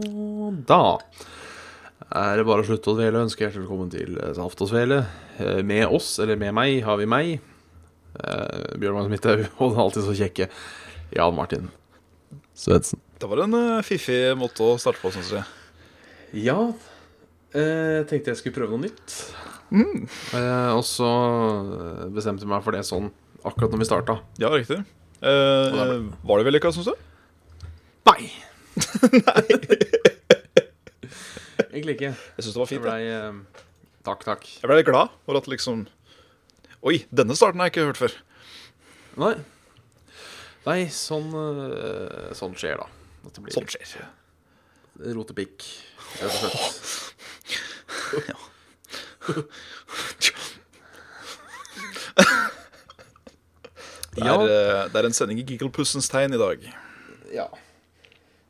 Og da er det bare å slutte å dvele og ønske hjertelig velkommen til eh, Saft og Svele. Eh, Med oss, eller med meg, har vi meg. Eh, Bjørn Magnus Midthaug og den alltid så kjekke Jan Martin Svendsen. Det var en fiffig måte å starte på, syns jeg. Ja, eh, tenkte jeg skulle prøve noe nytt. Eh, og så bestemte jeg meg for det sånn akkurat når vi starta. Ja, riktig. Eh, var det vellykka, syns du? Nei! Egentlig ikke. Jeg syns det var fint. Jeg, eh, Takk, takk. jeg ble litt glad for at liksom Oi, denne starten har jeg ikke hørt før. Nei. Nei, sånn, eh, sånn skjer, da. At det blir sånn skjer. rotepikk, rett og slett. Det Ja. er, eh, det er en sending i Gigglepussens tegn i dag. Ja.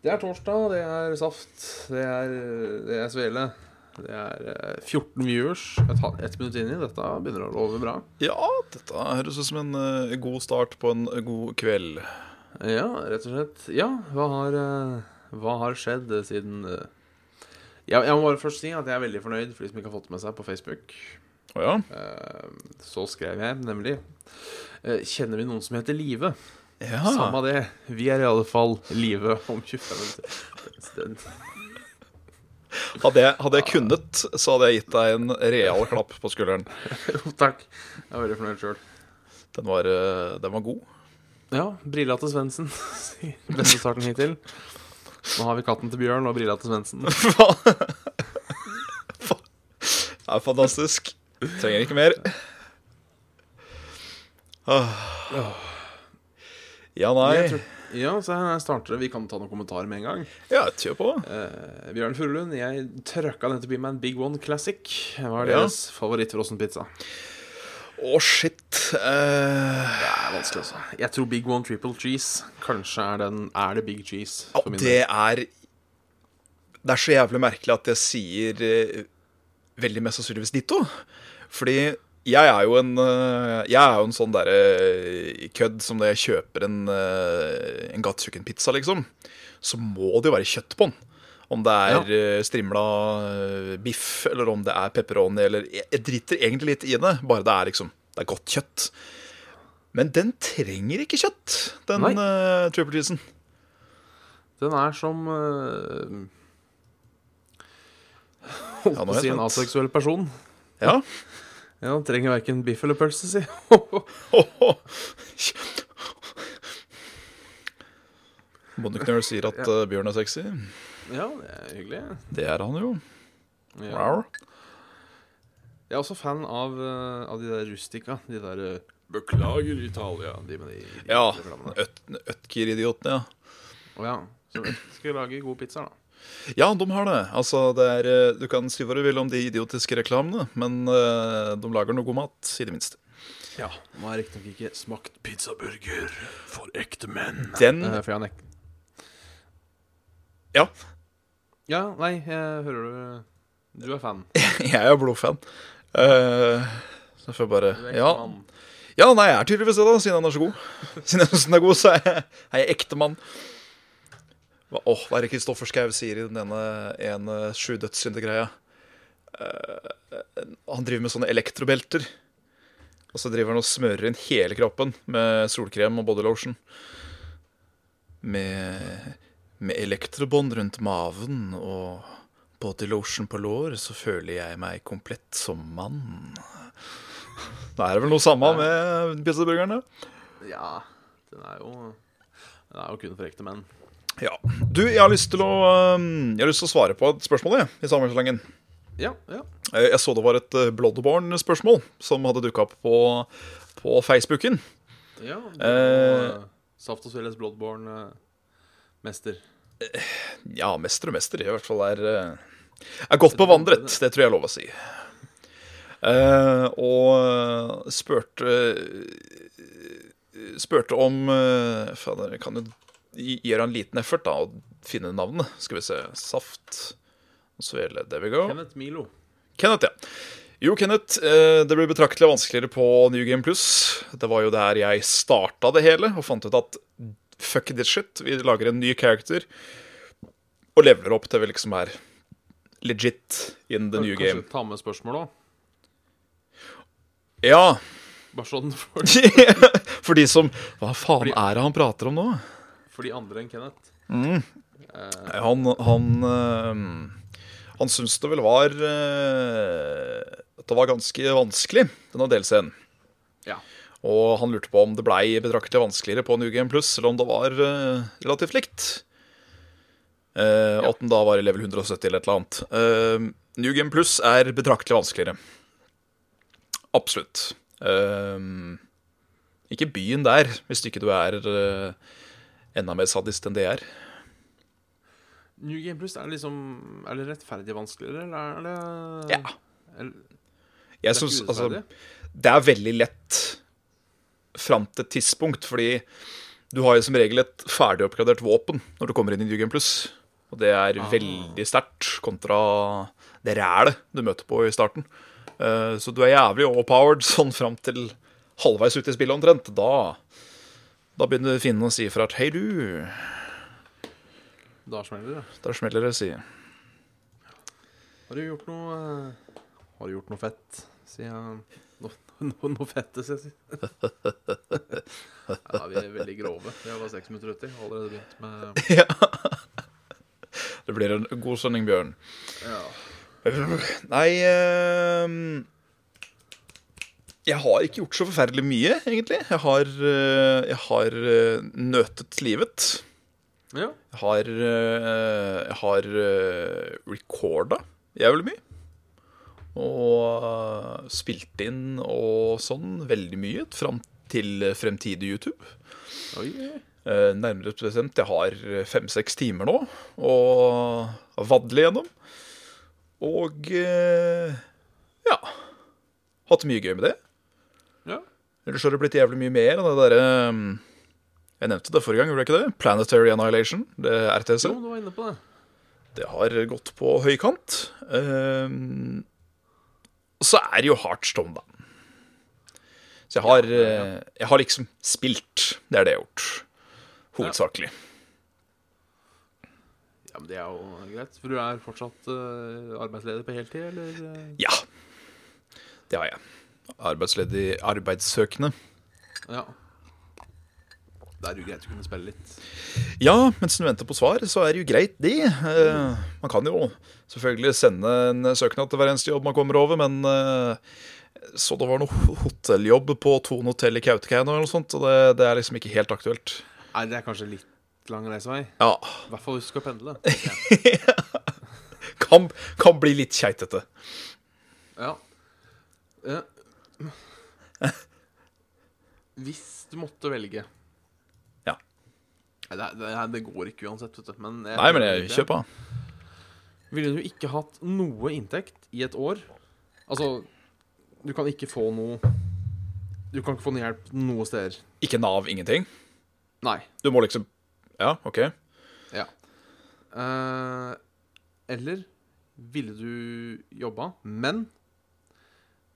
Det er torsdag, det er saft, det er, det er svele. Det er eh, 14 viewers. Et, minutt inn i dette begynner å love bra. Ja, dette høres ut som en uh, god start på en god kveld. Ja, rett og slett. Ja, hva har, uh, hva har skjedd siden eh, ja, Jeg må bare først si at jeg er veldig fornøyd for de som ikke har fått det med seg på Facebook. Oh, ja? Eh, Så skrev jeg nemlig eh, Kjenner vi noen som heter Live? ja. Samme det. Vi er i alle fall Live om 25 minutter. Hadde jeg, hadde jeg kunnet, så hadde jeg gitt deg en real klapp på skulderen. Jo, takk. Jeg er veldig fornøyd sjøl. Den var, eh, den var god. Ja, brilla til Svendsen. Beste starten hittil. Nå har vi katten til Bjørn og brilla til Svendsen. Det er fantastisk. Trenger ikke mer. Ja, nei. Jeg tror- Ja, så her starter det. Vi kan ta noen kommentarer med en gang. Ja, kjør på. Eh, Bjørn Furulund, jeg trøkka nettopp i meg en Big One Classic. Hva er Ja. deres favorittfrossenpizza? Å, shit. Eh, Det er vanskelig, altså. Jeg tror Big One Triple Cheese kanskje er, den, er det Big Cheese. ja, min det er Det er så jævlig merkelig at jeg sier eh, veldig mest sannsynligvis ditto. Fordi jeg er jo en eh, Jeg er jo en sånn derre kødd som når jeg kjøper en, uh, en gattkjøkkenpizza, liksom, så må det jo være kjøtt på den. Om det er ja. strimla eh, biff, eller om det er pepperoni, eller Jeg driter egentlig litt i det, bare det er liksom Det er godt kjøtt. Men den trenger ikke kjøtt, den uh, triple cheesen. Den er som uh, Holdt på å si en aseksuell person. Ja. Ja, han trenger verken biff eller pølse, si. Bonnikner sier at ja. Bjørn er sexy. ja, det er hyggelig. Det er han jo. Ja. Jeg er også fan av, eh, av de der rustica. De der eh, Beklager, Italia. De med de, de Ja. reklamene. Øt- Ødker-idiotene, ja. Å ja. Så skal lage god pizza, da. Ja, de har det. Altså, det er, eh, du kan si hva du vil om de idiotiske reklamene, men eh, de lager noe god mat, i det minste. Ja. Nå har jeg riktignok ikke smakt pizzaburger for ekte menn. Den Eh, for Janek. Ja, Ja, nei, jeg hører du Du er fan. jeg er blodfan. Uh, så får jeg bare ja. mann. ja, nei, jeg er tydeligvis det, da, siden han er så god. Siden han er så god, så er jeg, er jeg ekte mann. Åh, hva er det Kristoffer Schou sier i den ene, ene sju dødssynder-greia? Uh, han driver med sånne elektrobelter. Og så driver han og smører inn hele kroppen med solkrem og bodylotion. Med, med elektrobånd rundt maven og bodylotion på lår, så føler jeg meg komplett som mann. Da er det vel noe samme med pizzaburgerne? Ja, den er jo Den er jo kun for ekte menn. Ja. Du, jeg har lyst til å, um, jeg har lyst til å svare på et spørsmål jeg, i sammenslengen. Ja, ja. Eh, Jeg så det var et eh, Bloodborne-spørsmål som hadde dukka opp på, på Facebooken. ja det Eh. er eh, Saft og Svelles Bloodborne-mester. Ja, mester og mester i hvert fall er, er godt bevandret. Det tror jeg er lov å si. Eh, og spurte Spurte om Fader, jeg kan jo gi- han en liten effort da å finne navnet. Skal vi se Saft og Svele. There we go. Kenneth Milo. Kenneth, ja. Jo, Kenneth, eh, det ble betraktelig vanskeligere på New Game Plus. Det var jo der jeg starta det hele og fant ut at fuck this shit. Vi lager en ny character og leveler opp til vi liksom er legit in the new Kanskje game. ta med spørsmål da? Ja, Bare sånn for, for de som Hva faen er det han prater om nå? For de andre enn Kenneth. Han, han, uh, han syntes det vel var uh, At det var ganske vanskelig, denne delscenen. Ja. Og han lurte på om det blei betraktelig vanskeligere på New Game Plus, eller om det var relativt likt. Og At den da var i level 170 eller et eller annet. New Game Plus er betraktelig vanskeligere. Absolutt. Ikke byen der, hvis ikke du er enda mer sadist enn det er. New Game Plus, er det liksom Er det rettferdig vanskeligere, eller er det Ja. Er, Jeg er synes, syns altså, det er veldig lett fram til et tidspunkt, fordi du har jo som regel et ferdig oppgradert våpen når du kommer inn i New Game Plus. Og det er Ah. veldig sterkt kontra det rælet du møter på i starten. Eh, Så du er jævlig overpowered sånn fram til halvveis ute i spillet omtrent. Da, da begynner finnen å si ifra at hei, du, Da smeller det. Da smeller det, sier Har du gjort noe eh, Har du gjort noe fett siden Noe, noe, noe fett, sier jeg. Ja, vi er veldig grove. Vi har bare seks minutter uti. Allerede begynt med Ja. Det blir en god sending, Bjørn. ja. Nei ehm, Jeg har ikke gjort så forferdelig mye, egentlig. Jeg har, eh, jeg har eh, nøtet livet. ja. Jeg har, eh, jeg har recorda jævlig mye. Og spilt inn og sånn veldig mye fram til fremtidig YouTube. Oi, nærmere bestemt, jeg har fem-seks timer nå å vadle gjennom. Og ja Hatt mye gøy med det. Ellers har det blitt jævlig mye mer av det derre um, Jeg nevnte det forrige gang, gjorde jeg ikke det? Planetary Annihilation. Det RTS. Jo, du var inne på det. Det har gått på høykant. Um, og så er det jo Heartstone, da. Så jeg har, Ja, ja, ja. eh, jeg har liksom spilt. Det er det jeg har gjort. Hovedsakelig. Ja, men Det er jo greit. For du er fortsatt arbeidsleder arbeidsledig på heltid, eller? eh? Ja. Det har jeg. Arbeidsledig arbeidssøkende. Ja. Da er det jo greit å kunne spille litt. Ja, mens du venter på svar, så er det jo greit, det. Eh, man kan jo selvfølgelig sende en søknad til hver eneste jobb man kommer over, men eh, så det var noe hotelljobb på Tone hotell i Kautokeino eller noe sånt, og det, det er liksom ikke helt aktuelt. Nei, det er kanskje litt lang reisevei. Ja, I hvert fall hvis du skal pendle. kan, kan bli litt keitete. Ja. Eh, Hvis du måtte velge Ja. Det, det, det går ikke uansett, vet du. Men jeg, Nei, men jeg kjøper den. Ville du ikke hatt noe inntekt i et år? Altså, du kan ikke få noe Du kan ikke få noe hjelp noe steder. Ikke Nav, ingenting. Nei. Du må liksom Ja, OK. Ja. Uh, eller ville du jobba, men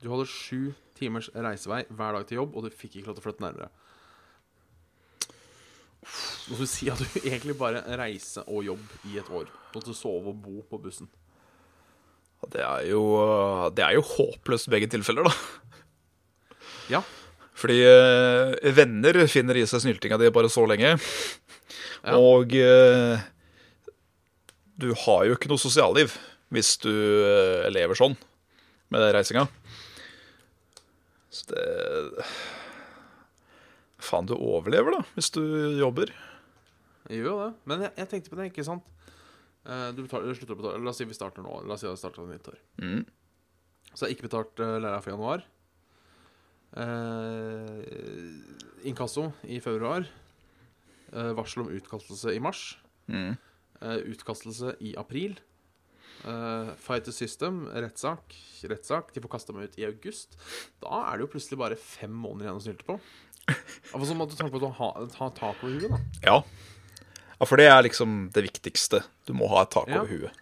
du hadde sju timers reisevei hver dag til jobb, og du fikk ikke lov til å flytte nærmere. Skal du si at du egentlig bare reise og jobb i et år. Du måtte sove og bo på bussen. Det er jo, det er jo håpløst begge tilfeller, da. Ja. Fordi eh, venner finner i seg snyltinga di bare så lenge. Ja. Og eh, du har jo ikke noe sosialliv hvis du eh, lever sånn med reisinga. Så det Faen, du overlever, da, hvis du jobber. Jeg gjør jo det. Men jeg, jeg tenkte på det, ikke sant? Eh, Du betaler, du slutter å betale La oss si vi starter nå. La oss si vi starter nytt år. Mm. Så jeg har ikke betalt uh, læra for januar. Uh, inkasso i februar. Uh, varsel om utkastelse i mars. Mm. Uh, utkastelse i april. Uh, Fight the System, rettssak. Rettssak. De får kasta meg ut i august. Da er det jo plutselig bare fem måneder igjen å snylte på. Altså, så må du tenke på å ha, ha tak over huet, da. Ja. ja, for det er liksom det viktigste. Du må ha et tak Ja. over huet.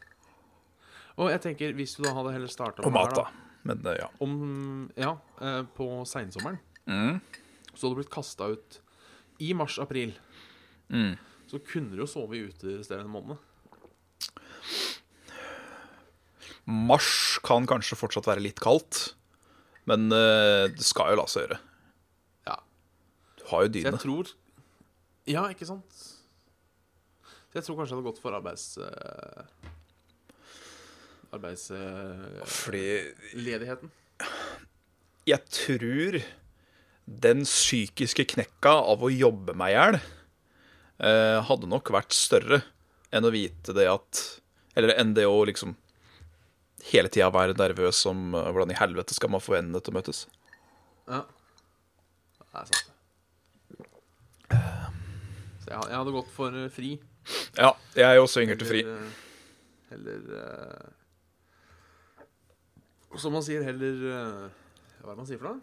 Og jeg tenker, hvis du da hadde heller starta Og mat, da. Men eh, ja. Om Ja, uh, på seinsommeren Mm. så hadde du blitt kasta ut i mars-april. Mm. Så kunne du jo sove ute en måned. Mars kan kanskje fortsatt være litt kaldt, men eh, det skal jo la seg gjøre. Ja. Du har jo Så dyne. jeg tror Ja, ikke sant? Så jeg tror kanskje jeg hadde gått for arbeids... eh, Arbeidsledigheten. Fordi jeg tror den psykiske knekka av å jobbe meg i hjel eh, hadde nok vært større enn å vite det at Eller enn det å liksom hele tida være nervøs om uh, hvordan i helvete skal man få endene til å møtes. ja. Det er sant. Så jeg, jeg hadde gått for eh, fri. Ja, jeg er også yngre til fri. Heller, heller eh, Som man sier, heller uh, Hva er det man sier for noe?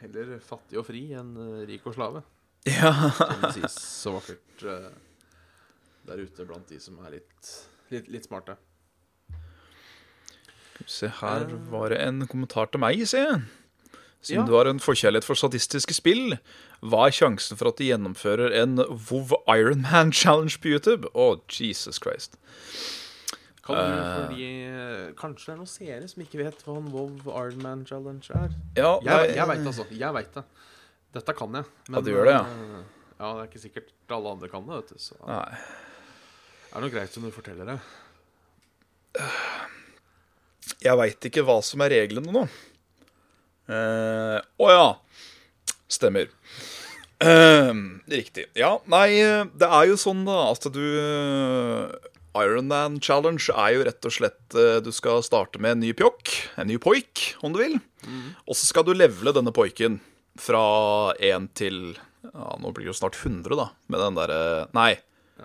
Heller fattig og fri enn rik og slave. Ja. Som det sies så vakkert der ute blant de som er litt, litt, litt smarte. Se, her var det en kommentar til meg, se. Siden Ja. du har en forkjærlighet for statistiske spill, hva er sjansen for at de gjennomfører en WoW Ironman Challenge på YouTube? Å, Jesus Christ. Kan du, uh, fordi eh, Kanskje det er noen seere som ikke vet hva en WoW Ironman Challenge er? Ja, Jeg, nei, jeg veit altså. Jeg vet det. Dette kan jeg. Ja, du gjør det, ja. eh, ja, det er ikke sikkert alle andre kan det, vet du. Så det Nei. er noe greit om du forteller det. Jeg veit ikke hva som er reglene nå. Eh, Å ja. Stemmer. Eh, riktig. Ja, nei, det er jo sånn da at du eh, Ironman Challenge er jo rett og slett eh, Du skal starte med en ny pjokk, en ny poik, om du vil. Og så skal du levele denne poiken fra 1 til ja, Nå blir det jo snart 100, da, med den derre Nei,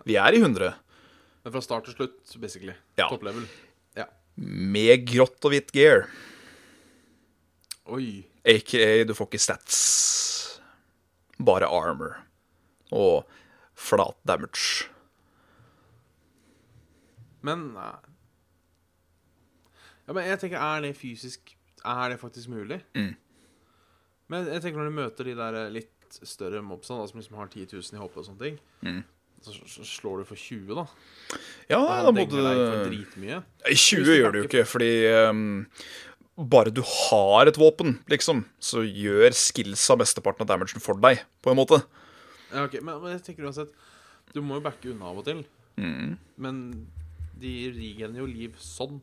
vi er i 100. Men fra start til slutt, basically. Ja. Top level. Ja. Med grått og hvitt gear. Oi. AKA du får ikke stats. Bare armor. Og flat damage. Men. Ja, men jeg tenker, er det fysisk Er det faktisk mulig? Mm. Men jeg tenker når du møter de der litt større mobsene, som liksom har 10 000 i HP og sånne ting, Mm. Så slår du for 20, da. Ja, Da da må du dritmye. 20 gjør du jo ikke, fordi um, bare du har et våpen, liksom, så gjør skillsa mesteparten av damagen for deg, på en måte. Ja, ok, men, men jeg tenker uansett Du må jo backe unna av og til. Mm. Men de regener jo liv sånn.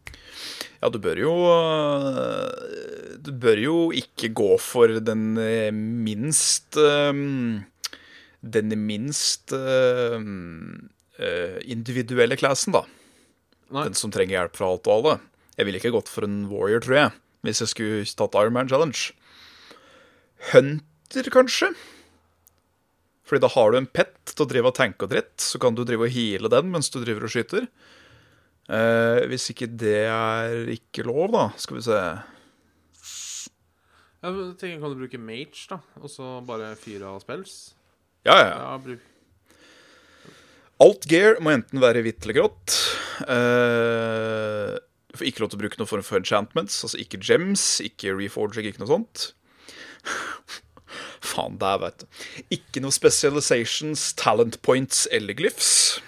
Ja, du bør jo øh, Du bør jo ikke gå for den øh, minst øhm, Den minst uh, individuelle classen, da. Nei. Den som trenger hjelp fra alt og alle. Jeg ville ikke gått for en warrior, tror jeg, hvis jeg skulle tatt Ironman Challenge. Hunter, kanskje? Fordi da har du en pet til å drive og tanke og dritt, så kan du drive og heale den mens du driver og skyter. Uh, hvis ikke det er ikke lov, da, skal vi se. Jeg tenker, Kan du bruke mage, da? Og så bare fyre av spells? Ja, ja, ja. Alt gear må enten være hvitt eller grått. Uh, får ikke lov til å bruke noen form for enchantments, altså ikke gems, ikke reforging, ikke noe sånt. Faen, der, veit du. Ikke noe specializations, talent points eller glyphs.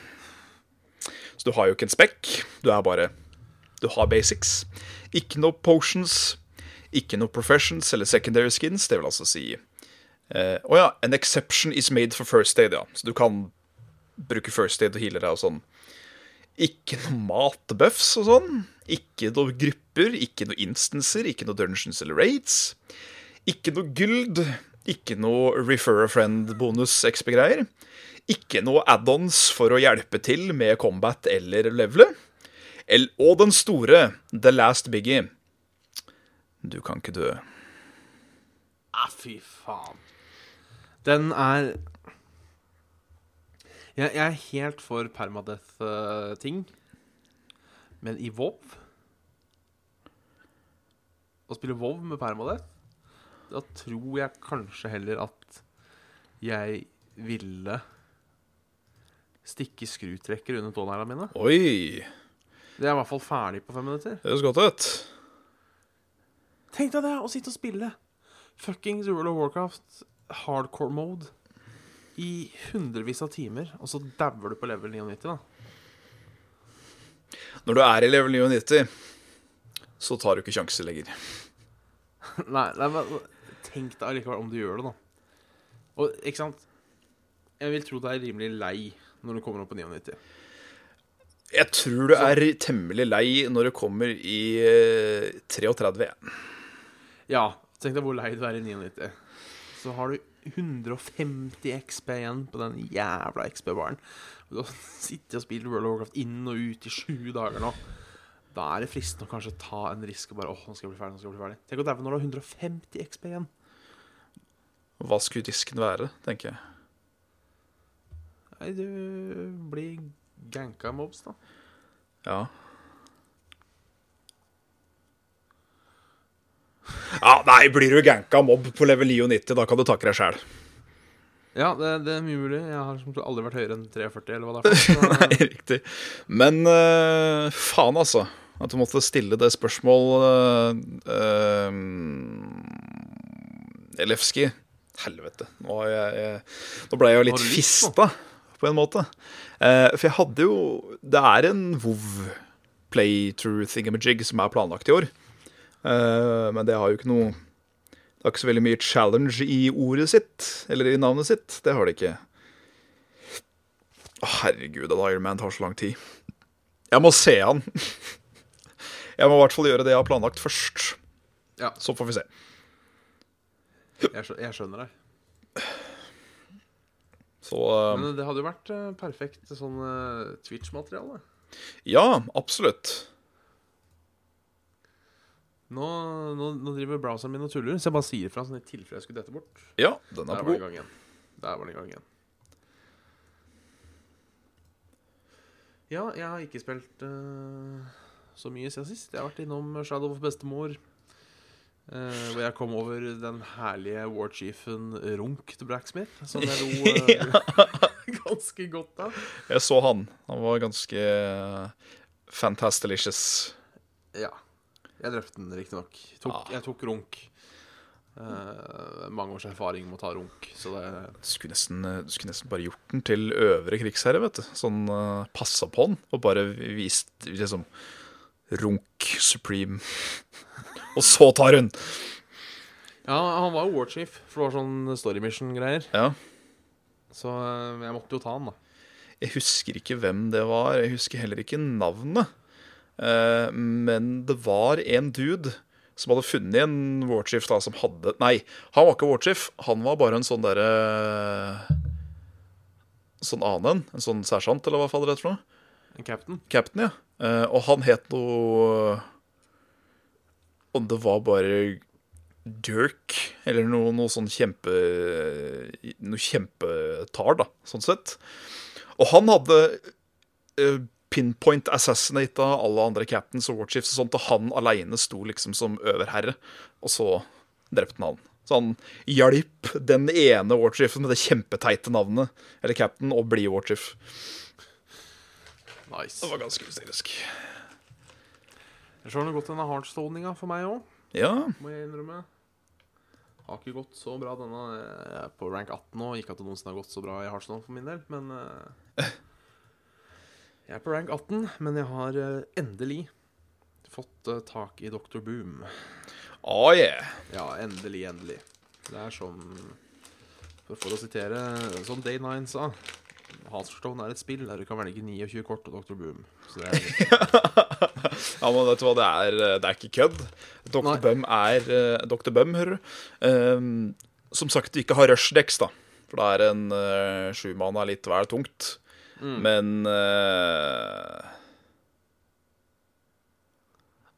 Så du har jo ikke en spekk. Du er bare Du har basics. Ikke noe potions. Ikke noe professions eller secondary skins. Det vil altså si eh, Å ja, an exception is made for first aid, ja. Så du kan bruke first aid og heale deg og sånn. Ikke noe matbuffs og sånn. Ikke noe grupper, ikke noe instanser, ikke noe dungeons eller raids. Ikke noe guld, ikke noe refer a friend-bonus XP-greier. Ikke noe add-ons for å hjelpe til med combat eller levele. El- Og den store, the last biggie. Du kan ikke dø. Ah, fy faen. Den er Jeg, jeg er helt for permadeath-ting. Men i WoW Å spille WoW med permadeath, da tror jeg kanskje heller at jeg ville stikke skrutrekker under tåneglene mine. Oi, Det er i hvert fall ferdig på fem minutter. det høres godt ut. Tenk deg det, å sitte og spille fuckings World of Warcraft hardcore mode i hundrevis av timer, og så dauer du på level 99, da. Når du er i level 99, så tar du ikke sjanser lenger. Nei, nei, men tenk deg allikevel om du gjør det, da. Og ikke sant Jeg vil tro du er rimelig lei når du kommer opp på 99. Jeg tror du er temmelig lei når du kommer i eh, 33. Ja, tenk deg hvor lei du er i 99. Så har du 150 XP igjen på den jævla XP-baren. Du har sittet og spilt World of Warcraft inn og ut i sju dager nå. Da er det fristende å kanskje ta en risk og bare åh, nå skal jeg bli ferdig, nå skal jeg bli ferdig. Tenk å daue når du har 150 XP igjen. Hva skulle risken være, tenker jeg. Nei, du blir ganka mobs, da. Ja. Ja, nei, blir du ganka mobb på level 99, da kan du takke deg sjæl. Ja, det, det er mye mulig. Jeg har aldri vært høyere enn 43, eller hva det er. for. Nei, riktig. Men uh, faen, altså. At du måtte stille det spørsmål uh, Elefski. Helvete. Nå, jeg, jeg, nå ble jeg jo litt fista, på en måte. Uh, for jeg hadde jo Det er en WoW playthrough thingamajig som er planlagt i år. Eh, men det har jo ikke noe Det har ikke så veldig mye challenge i ordet sitt, eller i navnet sitt. Det har det ikke. Å, herregud, at Iron Man tar så lang tid. Jeg må se han. Jeg må i hvert fall gjøre det jeg har planlagt først. Ja. Så får vi se. Jeg, skjønner deg. Så uh, Men det hadde jo vært eh, perfekt sånn eh, Twitch-materiale. ja, absolutt. Nå, nå, nå driver browseren min og tuller, så jeg bare sier fra sånn i tilfelle jeg skulle dette bort. Ja, den er Der på var god. gang igjen. Der var den i gang igjen. Ja, jeg har ikke spilt eh, så mye siden sist. Jeg har vært innom Shadow of Bestemor. eh, hvor jeg kom over den herlige warchiefen Runk til Blacksmith. Som jeg lo eh, ganske godt av. Jeg så han. Han var ganske uh, fantastilicious. Ja. Jeg drepte den riktignok. Ah. Jeg tok runk. Uh, mange års erfaring med å ta runk, så det Du skulle, nesten, eh, du skulle nesten bare gjort den til øvre krigsherre, vet du. Sånn uh, passa på den, og bare vist liksom Runk supreme. og så tar hun! Ja, han var jo warchief, for det var sånn story mission-greier. Ja. Så eh, jeg måtte jo ta han, da. Jeg husker ikke hvem det var. Jeg husker heller ikke navnet. Eh, men det var en dude som hadde funnet en warchief da, som hadde Nei, han var ikke warchief. Han var bare en sånn derre Sånn annen. En sånn sersjant, eller hva faen det heter for noe. En captain. Captain, ja. Eh, og han het noe Om det var bare Dirk, eller noe, noe sånn kjempe Noe kjempetar, da, sånn sett. Og han hadde eh, pinpoint assassinata alle andre captains og warchiefs og sånt, og han aleine sto liksom som øverherre, og så drepte han han. Så han hjalp den ene warchiefen med det kjempeteite navnet, eller captain, å bli warchief. Nice. Det var ganske hysterisk. Jeg ser det godt denne hardstoninga for meg òg, Ja, må jeg innrømme. Har ikke gått så bra denne. Jeg er på rank 18 nå. Ikke at det noensinne har gått så bra i hardstone for min del, men eh, Jeg er på rank 18, men jeg har eh, endelig fått eh, tak i Dr. Boom. oh yeah. Ja, endelig, endelig. Det er som For, å sitere som Day 9 sa Hearthstone er et spill der du kan velge 29 kort og Dr. Boom. Så det er Ja, men vet du hva, det er, det er ikke kødd. Dr. Bum er eh, Dr. Bum, hører du. Um, som sagt, du ikke har rushdecks, da. For da er en uh, sjumann er litt vel tungt. Mm. Men uh...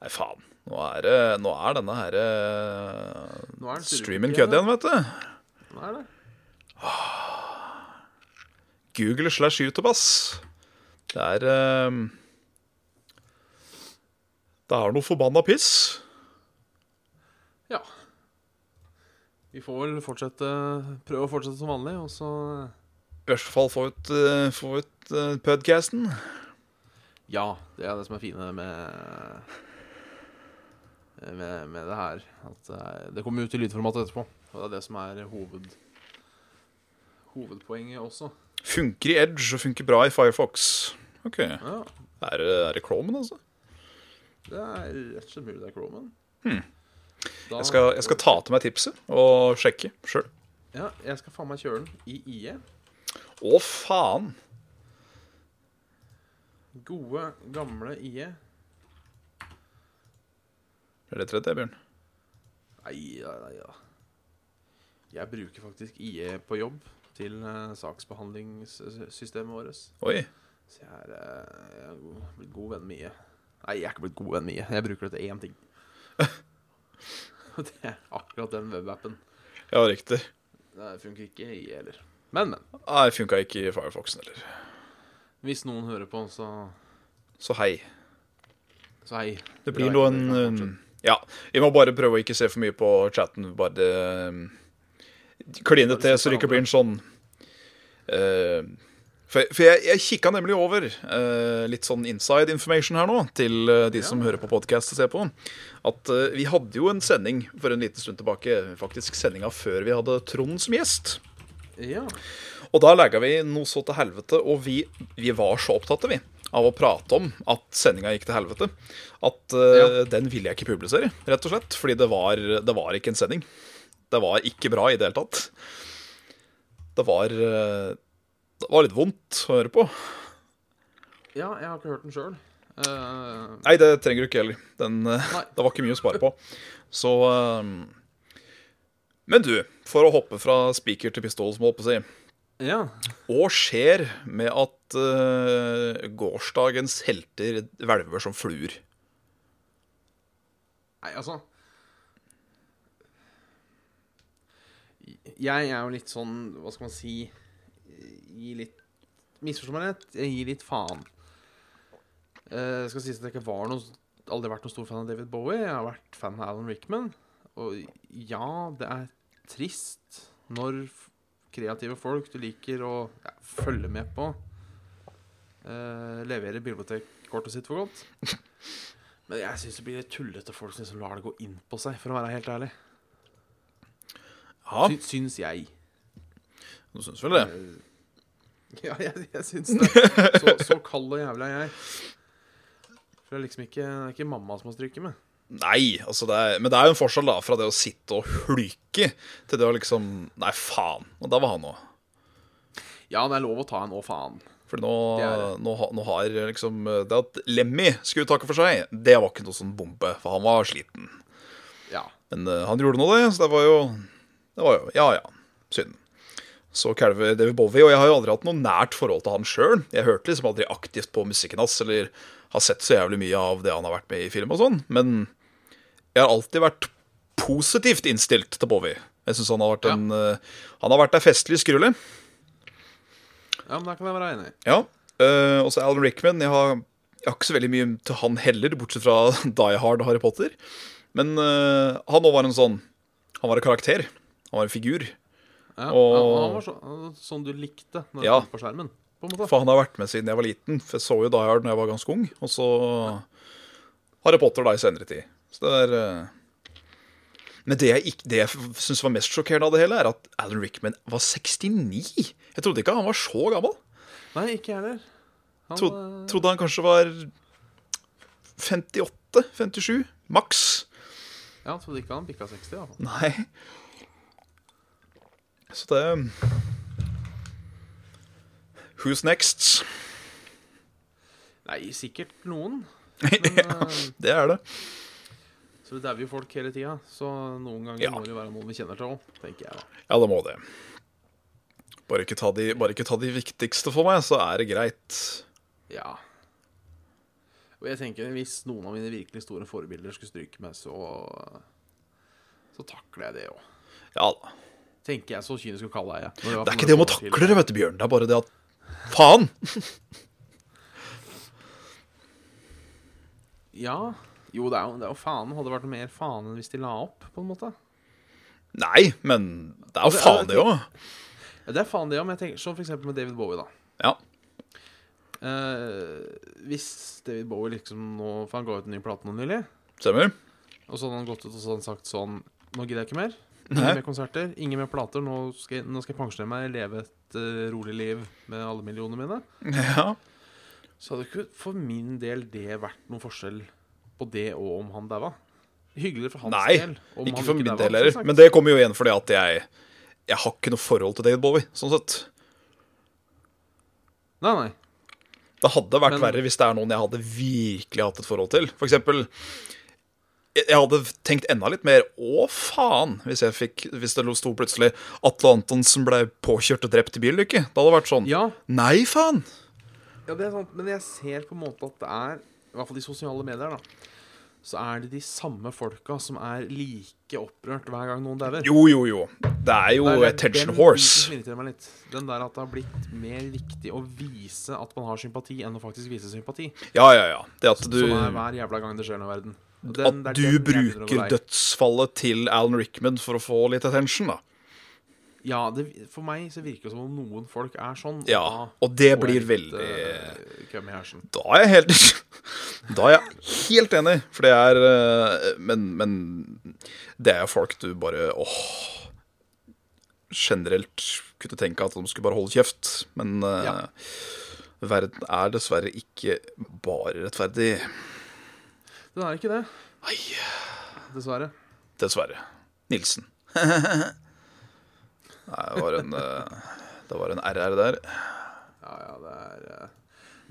Nei, faen. Nå er, nå er denne her eh, Nå er streamen kødd igjen, vet du. Nå er det. Google slash YouTube, ass. Det er eh, Det er noe forbanna piss. Ja. Vi får vel fortsette prøve å fortsette som vanlig, og så I hvert fall få ut, uh, få ut eh, podcasten. Ja, det er det som er fine med med, med det her. At eh, det kommer ut i lydformat etterpå. Og det er det som er hoved, hovedpoenget også. Funker i Edge og funker bra i Firefox. Ok. Er Ja, det, er det Chromen, altså? det er rett og slett mulig det er Chromen. Hmm. Da- Jeg skal, jeg skal ta til meg tipset og sjekke sjøl. Ja, jeg skal faen meg kjøre den i IE. Å, faen! Gode, gamle IE. Er det trett, Bjørn? Nei, nei, nei, ja. Jeg bruker faktisk IE på jobb til uh, saksbehandlingssystemet vårt. Oi. Så jeg er, uh, jeg er god- blitt god venn med IE. Nei, jeg er ikke blitt god venn med IE. Jeg bruker det til én ting. Og det er akkurat den webappen. Ja, riktig. Det funker ikke IE heller. Men, men. Nei, funka ikke i Firefoxen heller. Hvis noen hører på, så, Så hei. så hei. Det blir Bra, noen um, Ja, vi må bare prøve å ikke se for mye på chatten. Bare um, kline det til, så det ikke blir en sånn uh, For, for jeg, jeg kikka nemlig over uh, litt sånn inside information her nå, til uh, de som hører på podkast og ser på. At uh, vi hadde jo en sending for en liten stund tilbake, faktisk sendinga før vi hadde Trond som gjest. Ja. Og da legga vi noe så til helvete, og vi, vi var så opptatte, vi, av å prate om at sendinga gikk til helvete, at uh, Ja. den ville jeg ikke publisere, rett og slett. Fordi det var, det var ikke en sending. Det var ikke bra i det hele tatt. Det var eh, Det var litt vondt å høre på. ja, jeg har ikke hørt den sjøl. Nei, det trenger du ikke heller. Den, eh, det var ikke mye å spare på. Så eh, Men du, for å hoppe fra spiker til pistol, som jeg holdt på å si. ja. Hva skjer med at uh, gårsdagens helter hvelver som fluer? Nei, altså Jeg er jo litt sånn, hva skal man si Gi litt Misforstå meg rett, jeg gir litt faen. Jeg skal sies at jeg ikke var noe aldri vært noen stor fan av David Bowie. Jeg har vært fan av Alan Rickman. Og ja, det er trist når kreative folk du liker å ja, følge med på, eh, leverer bibliotekkortet sitt for godt. Men jeg syns det blir litt tullete folk som lar det gå inn på seg, for å være helt ærlig. Ja, Sy syns jeg. du syns vel det? Ja, jeg, jeg syns det. Så, så kald og jævlig er jeg. For det er liksom ikke, det er ikke mamma som har stryket med. Nei, altså det er, men det er jo en forskjell da fra det å sitte og hulke til det å liksom Nei, faen. Og da var han òg. Ja, det er lov å ta en å faen. For nå, nå, nå har liksom Det at Lemmy skulle takke for seg, det var ikke noe sånn bombe, for han var sliten. Ja. Men uh, han gjorde nå det, så det var jo Det var jo Ja ja, synd. Så kalver David Bowie, og jeg har jo aldri hatt noe nært forhold til han sjøl. Jeg hørte liksom aldri aktivt på musikken hans, eller har sett så jævlig mye av det han har vært med i film og sånn. Men jeg har alltid vært positivt innstilt til Bowie. Jeg syns han har vært Ja. en eh, Han har vært ei festlig skrulle. ja, men der kan jeg være enig. Ja. Uh, og så Alan Rickman. Jeg har, jeg har ikke så veldig mye til han heller, bortsett fra Die Hard og Harry Potter. Men uh, han òg var en sånn Han var en karakter. Han var en figur. Ja, Og- han, han var så, sånn du likte når Ja. du kom på skjermen. For han har vært med siden jeg var liten. For jeg så jo Die Hard da jeg var ganske ung. Og så Harry Potter da i senere tid. Så det er eh, Men det jeg, det jeg syns var mest sjokkerende av det hele, er at Alan Rickman var 69. Jeg trodde ikke han var så gammel. Nei, ikke jeg heller. Han, Tro, eh, trodde han kanskje var 58-57 maks. ja, jeg trodde ikke han bikka 60. i hvert fall. Nei. Så det Who's next? Nei, sikkert noen. Men, ja, Det er det. så det dauer jo folk hele tida. Så noen ganger Ja. må det jo være noen vi kjenner til òg, tenker jeg da. Ja, det må det. Bare ikke, ta de, bare ikke ta de viktigste for meg, så er det greit. Ja. Og jeg tenker hvis noen av mine virkelig store forbilder skulle stryke meg, så Så takler jeg det òg. Ja da. Tenker jeg, så kynisk og kald er jeg. Det er ikke det om å takle det, vet du, Bjørn. Det er bare det at Faen! Ja. Jo, det er jo, det er jo faen. Hadde det vært mer faen enn hvis de la opp, på en måte. Nei, men det er jo faen, det òg. Det er faen det, òg. Men jeg tenker, sånn eksempel med David Bowie, da. Ja. Eh, hvis David Bowie liksom nå For han ga ut en ny plate nå nylig. Stemmer. Og så hadde han gått ut og så hadde han sagt sånn Nå gidder jeg ikke mer. Ingen mer konserter, ingen mer plater. Nå skal jeg, nå skal jeg pensjonere meg, leve et uh, rolig liv med alle millionene mine. Ja. Så hadde ikke for min del det vært noen forskjell på det og om han daua. Hyggeligere for hans Nei, del. Nei, Ikke for min del heller. Men det kommer jo igjen fordi at jeg Jeg har ikke noe forhold til David Bowie, sånn sett. Nei, nei. Det hadde vært Men- verre hvis det er noen jeg hadde virkelig hatt et forhold til. For eksempel Jeg hadde tenkt enda litt mer Å, faen! Hvis, jeg fikk, hvis det sto plutselig Atle Antonsen ble påkjørt og drept i bilulykke. Det hadde vært sånn Ja, Nei, faen! ja, det er sant, men jeg ser på en måte at det er I hvert fall i sosiale medier, da. Så er det de samme folka som er like opprørt hver gang noen dauer. Jo, jo, jo. Det er jo Det er attention den horse. Den. Den der at det har blitt mer viktig å vise at man har sympati, enn å faktisk vise sympati. Ja, ja, ja. Det at du Som er hver jævla gang det skjer noe i verden. Den- At du bruker dødsfallet til Alan Rickman for å få litt attention, da. Ja, det, for meg så virker det som om noen folk er sånn. Ja, og det blir veldig eh. Da er jeg helt Da er jeg helt enig, for det er eh, Men, men det er jo folk du bare åh Generelt kunne tenke at de skulle bare holde kjeft, men eh, Ja. verden er dessverre ikke bare rettferdig. Den er ikke det, Nei, dessverre. dessverre. Nilsen. Nei, det var en eh, Det var en RR der. Ja, ja, det er eh,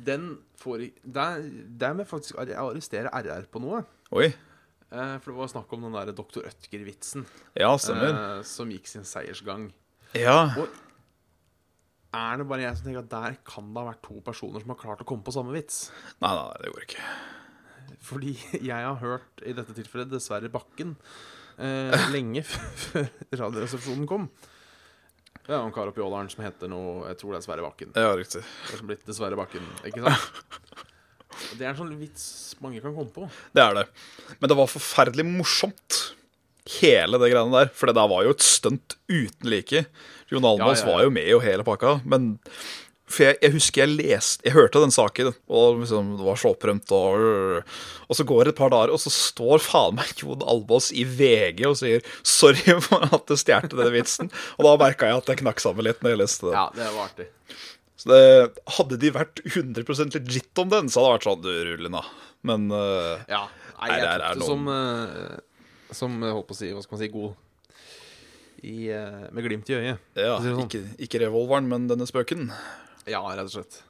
Den får Der, der må jeg faktisk ar- arrestere RR på noe. Oi. Eh, for det var snakk om den der doktor Ødger-vitsen Ja, stemmer. som gikk sin seiersgang. Ja. Er det bare jeg som tenker at der kan det ha vært to personer som har klart å komme på samme vits? Nei, nei, det går ikke. Fordi jeg har hørt, i dette tilfellet dessverre Bakken, eh, lenge før Radioresepsjonen kom. Det er en kar oppi Åldalen som heter noe Jeg tror det er Sverre Bakken. Ja, riktig. Det er som blitt Dessverre Bakken, ikke sant? Det er en sånn vits mange kan komme på. Det er det. Men det var forferdelig morsomt, hele det greiene der. For det der var jo et stunt uten like. Jon Almaas Ja, ja, ja. var jo med i hele pakka. Men for jeg, jeg husker jeg leste Jeg hørte den saken, og liksom, det var så opprømt. Og, og så går det et par dager, og så står faen meg Jon Almaas i VG og sier 'sorry for at du stjal denne vitsen'. Og da merka jeg at jeg knakk sammen litt når jeg leste det. Ja, det var artig. Så det, hadde de vært 100 legit om den, så hadde det vært sånn Du, Rulina. Men uh, Ja. Nei, jeg tok det som uh, Som jeg holdt på å si, hva skal man si, god i, uh, Med glimt i øyet. ja, sånn. ikke, ikke revolveren, men denne spøken. Ja, rett og slett.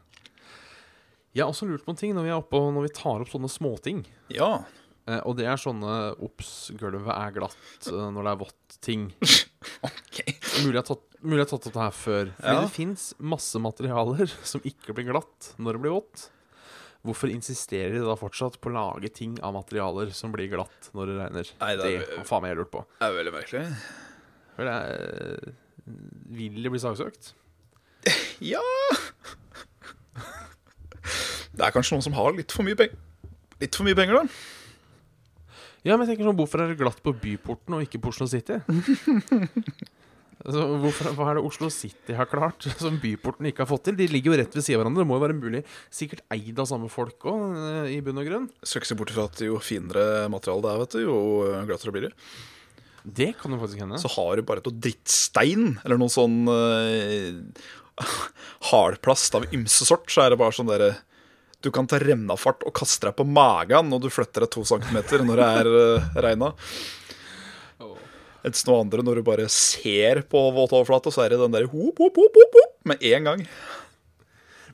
Jeg har også lurt på en ting når vi er oppe når vi tar opp sånne småting. Ja. Eh, og det er sånne Ops, gulvet er glatt eh, når det er vått-ting. okay. Mulig jeg har tatt, jeg tatt opp det her før. Fordi Ja. det fins masse materialer som ikke blir glatt når det blir vått. Hvorfor insisterer de da fortsatt på å lage ting av materialer som blir glatt når det regner? Nei, det det er- har faen meg jeg lurt på. Det er veldig merkelig. Vel, det er, vil det bli saksøkt? Ja Det er kanskje noen som har litt for mye penger. Litt for mye penger, da. Ja, men jeg tenker sånn, Hvorfor er det glatt på Byporten og ikke på Oslo City? altså, hvorfor, hva er det Oslo City har klart som Byporten ikke har fått til? De ligger jo rett ved siden av hverandre. Det må jo være mulig. Sikkert eid av samme folk òg, i bunn og grunn. Skal ikke se bort fra at jo finere materiale det er, vet du, jo glattere blir det. Det kan jo faktisk hende. Så har du bare et drittstein, eller noe sånn uh, hardplast av ymse sort, så er det bare sånn derre Du kan ta rennafart og kaste deg på magen når du flytter deg to centimeter når det er uh, regna. Mens noe andre, når du bare ser på våtoverflata, så er det den der hop, hop, hop, hop, hop, med en gang.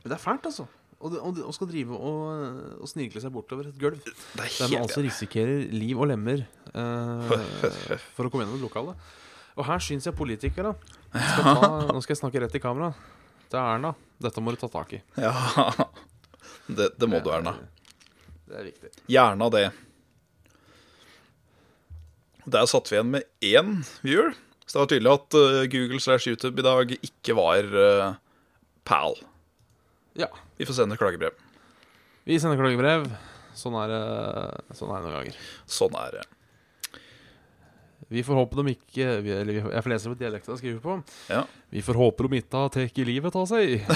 Men det er fælt, altså. Å skal drive og, og snirkle seg bortover et gulv. Det er Der man altså risikerer liv og lemmer uh, for å komme gjennom et lokale. Og her syns jeg politikere skal ta, Nå skal jeg snakke rett i kamera. Det er Erna. Dette må du ta tak i. Ja. Det, det må du, Erna. Det er viktig. Gjerne det. Der satt vi igjen med én viewer. Så det var tydelig at eh, Google slash YouTube i dag ikke var uh, pal. Ja. Vi får sende klagebrev. Vi sender klagebrev. Sånn er det sånn er det noen ganger. Sånn er det. Vi får håpe de ikke Eller jeg får lese på dialekta jeg skriver på. Ja. Vi får håpe de ikke har tatt livet av seg.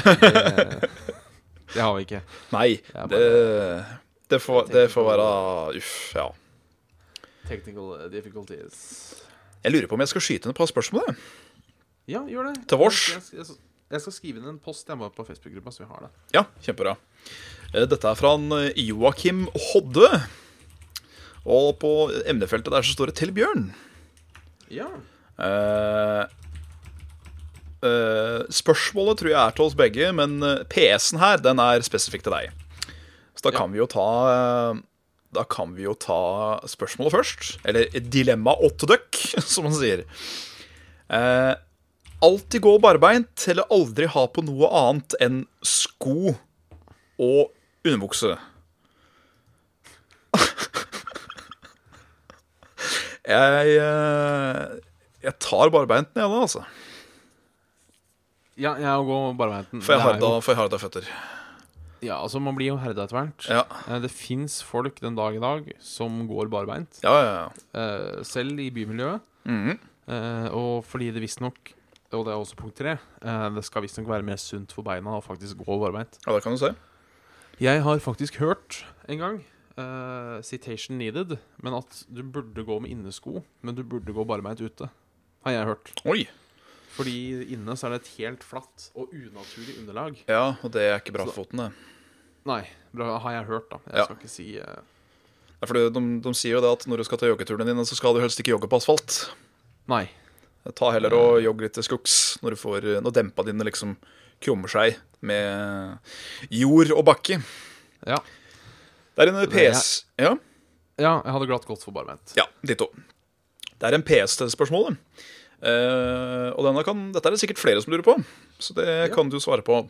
Det, det har vi ikke. Nei, det, det, får, det får være Uff, ja. Technical difficulties. Jeg lurer på om jeg skal skyte inn et par spørsmål. jeg. Ja, gjør det. Til vårs. Jeg, jeg, jeg skal skrive inn en post jeg må på Facebook-gruppa, så vi har det. Ja, kjempebra. Eh, Dette er fra eh, Joakim Hodde. Og på emnefeltet der så står det 'Til Bjørn'. Ja. Uh, uh, spørsmålet tror jeg er til oss begge, men eh, PS-en her, den er spesifikk til deg. Så da Ja. kan vi jo ta Da kan vi jo ta spørsmålet først. Eller dilemma åtte døkk, som man sier. Uh, alltid gå barbeint, eller aldri ha på noe annet enn sko og underbukse. Jeg eh, Jeg tar barbeint da, altså. Ja, jeg går barbeint. For jeg har da, for jeg har da føtter. Ja, altså, man blir jo herda etter hvert. Ja. Eh, Det fins folk den dag i dag som går barbeint, Ja, ja, ja. eh, selv i bymiljøet. Mm -hmm. og fordi det visstnok, og det er også punkt tre, det skal visstnok være mer sunt for beina å faktisk gå barbeint. ja, det kan du se. Jeg har faktisk hørt en gang, eh, citation needed, men at du burde gå med innesko, men du burde gå barbeint ute. Har jeg hørt. Oi. Fordi inne så er det et helt flatt og unaturlig underlag. Ja, og det er ikke bra for foten, det. Nei, bra, har jeg hørt, da. Jeg Ja. skal ikke si uh... ja, er fordi de, de sier jo det at når du skal ta joggeturene dine, så skal du helst ikke jogge på asfalt. Nei. Ta heller og jogg litt til skogs når, du får, når dempa dine liksom krummer seg med jord og bakke. Ja. Det er en PS... Ja, ja, jeg hadde glatt gått for barbeint. ja ditto. Det er en PS-spørsmål, spørsmålet. Eh, og denne kan, dette er det sikkert flere som lurer på, så det Ja. kan du svare på.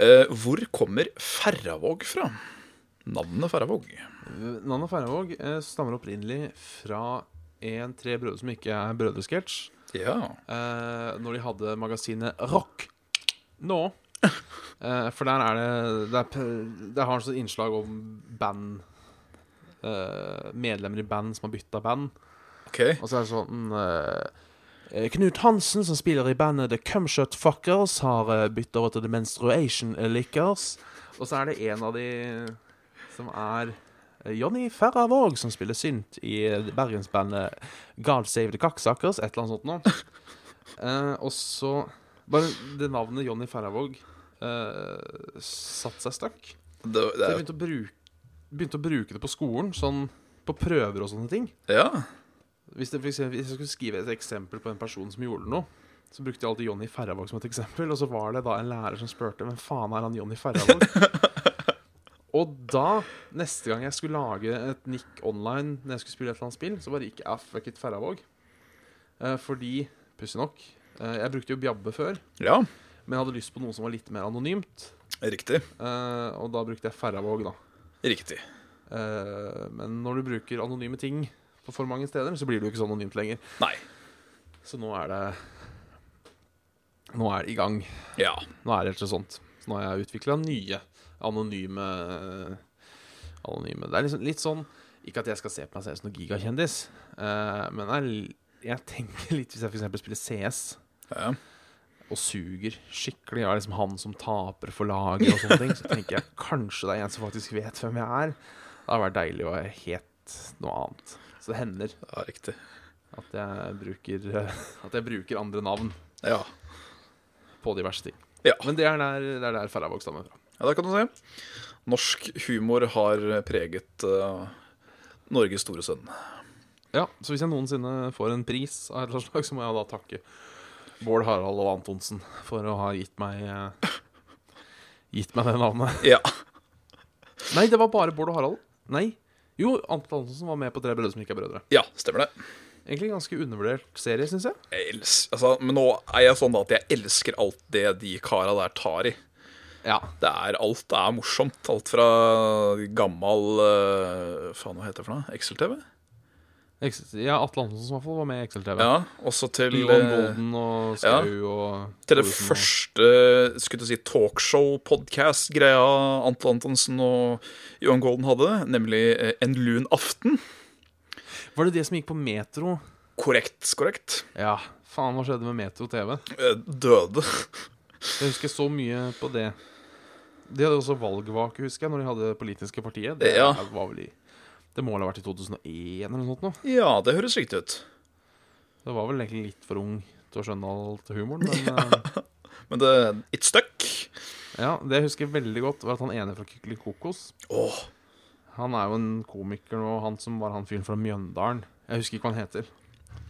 Uh, hvor kommer Ferravåg fra? Navnet Ferravåg. Navnet Ferravåg stammer opprinnelig fra en tre brødre som ikke er brødresketsj. Ja. Når de hadde magasinet Rock nå. Eh, for der er det Det, er, det har et sånt innslag om band eh, Medlemmer i band som har bytta band. Okay. Og så er det sånn eh, Knut Hansen, som spiller i bandet The Cumshot Fuckers, har uh, bytta over til The Menstruation Lickers. Og så er det en av de som er Jonny Ferravåg, som spiller synt i bergensbandet God Save the Cocksuckers, et eller annet sånt noe. Eh, og så Bare det navnet Jonny Ferravåg uh, satte seg støkk. Det, Så jeg begynte å, bruke, begynte å bruke det på skolen, sånn på prøver og sånne ting. ja. Hvis, det, for eksempel, hvis jeg skulle skrive et eksempel på en person som gjorde noe, så brukte jeg alltid Jonny Ferravåg som et eksempel. Og så var det da en lærer som spurte hvem faen er han Jonny Ferravåg? og da, neste gang jeg skulle lage et nikk online når jeg skulle spille et eller annet spill, så bare gikk jeg ah, fuck it Ferravåg. Eh, fordi, pussig nok, eh, jeg brukte jo Bjabbe før, ja. Men jeg hadde lyst på noe som var litt mer anonymt. Riktig. Eh, og da brukte jeg Ferravåg, da. Riktig. Eh, men når du bruker anonyme ting på for mange steder, så blir det jo ikke så anonymt lenger. Nei. Så nå er det Nå er det i gang. Ja. Nå er det helt sånt. Så nå har jeg utvikla nye anonyme Anonyme Det er liksom litt sånn Ikke at jeg skal se på meg selv som noen gigakjendis, eh, men jeg, jeg tenker litt Hvis jeg f.eks. spiller CS ja. Og suger skikkelig av liksom han som taper for laget og sånne ting, så tenker jeg kanskje det er en som faktisk vet hvem jeg er. Det hadde vært deilig å være helt noe annet. Så det hender ja riktig. at jeg bruker, at jeg bruker andre navn Ja. på diverse ting. Ja. Men det er der, det er der Ferravåg stammer fra. ja, det kan du si. Norsk humor har preget uh, Norges store sønn. Ja, Så hvis jeg noensinne får en pris av et eller annet slag, så må jeg da takke Bård Harald og Antonsen for å ha gitt meg eh, Gitt meg det navnet. Ja. Nei, det var bare Bård og Harald. Nei. Jo, Anton Antonsen var med på Tre brødre som ikke er brødre. ja, stemmer det. Egentlig ganske undervurdert serie, syns jeg. Jeg els altså, men nå er jeg sånn at jeg elsker alt det de kara der tar i. Ja. Det er, alt er morsomt. Alt fra gammal uh, Faen, hva heter det for noe? Excel-TV? Ja, Atle Antonsen fall var med i Excel-TV. Ja. Også til Johan eh, Golden og Skau og Til det første skulle du si, talkshow-podkast-greia Atle Antonsen og Johan Golden hadde, nemlig eh, En lun aften. Var det det som gikk på Metro? Korrekt, korrekt. Ja, faen, hva skjedde med Metro TV? Eh, Døde. Jeg husker så mye på det. De hadde også valgvake, husker jeg, når de hadde politiske partiet. Det Ja. var vel i Det må vel ha vært i 2001 eller noe sånt nå. Ja, det høres riktig ut. Det var vel egentlig litt for ung til å skjønne alt humoren, men ja. Men det, it stuck. ja, det jeg husker veldig godt, var at han ene fra Kykeli Kokos oh. Han er jo en komiker nå, han som var han fyren fra Mjøndalen. Jeg husker ikke hva han heter.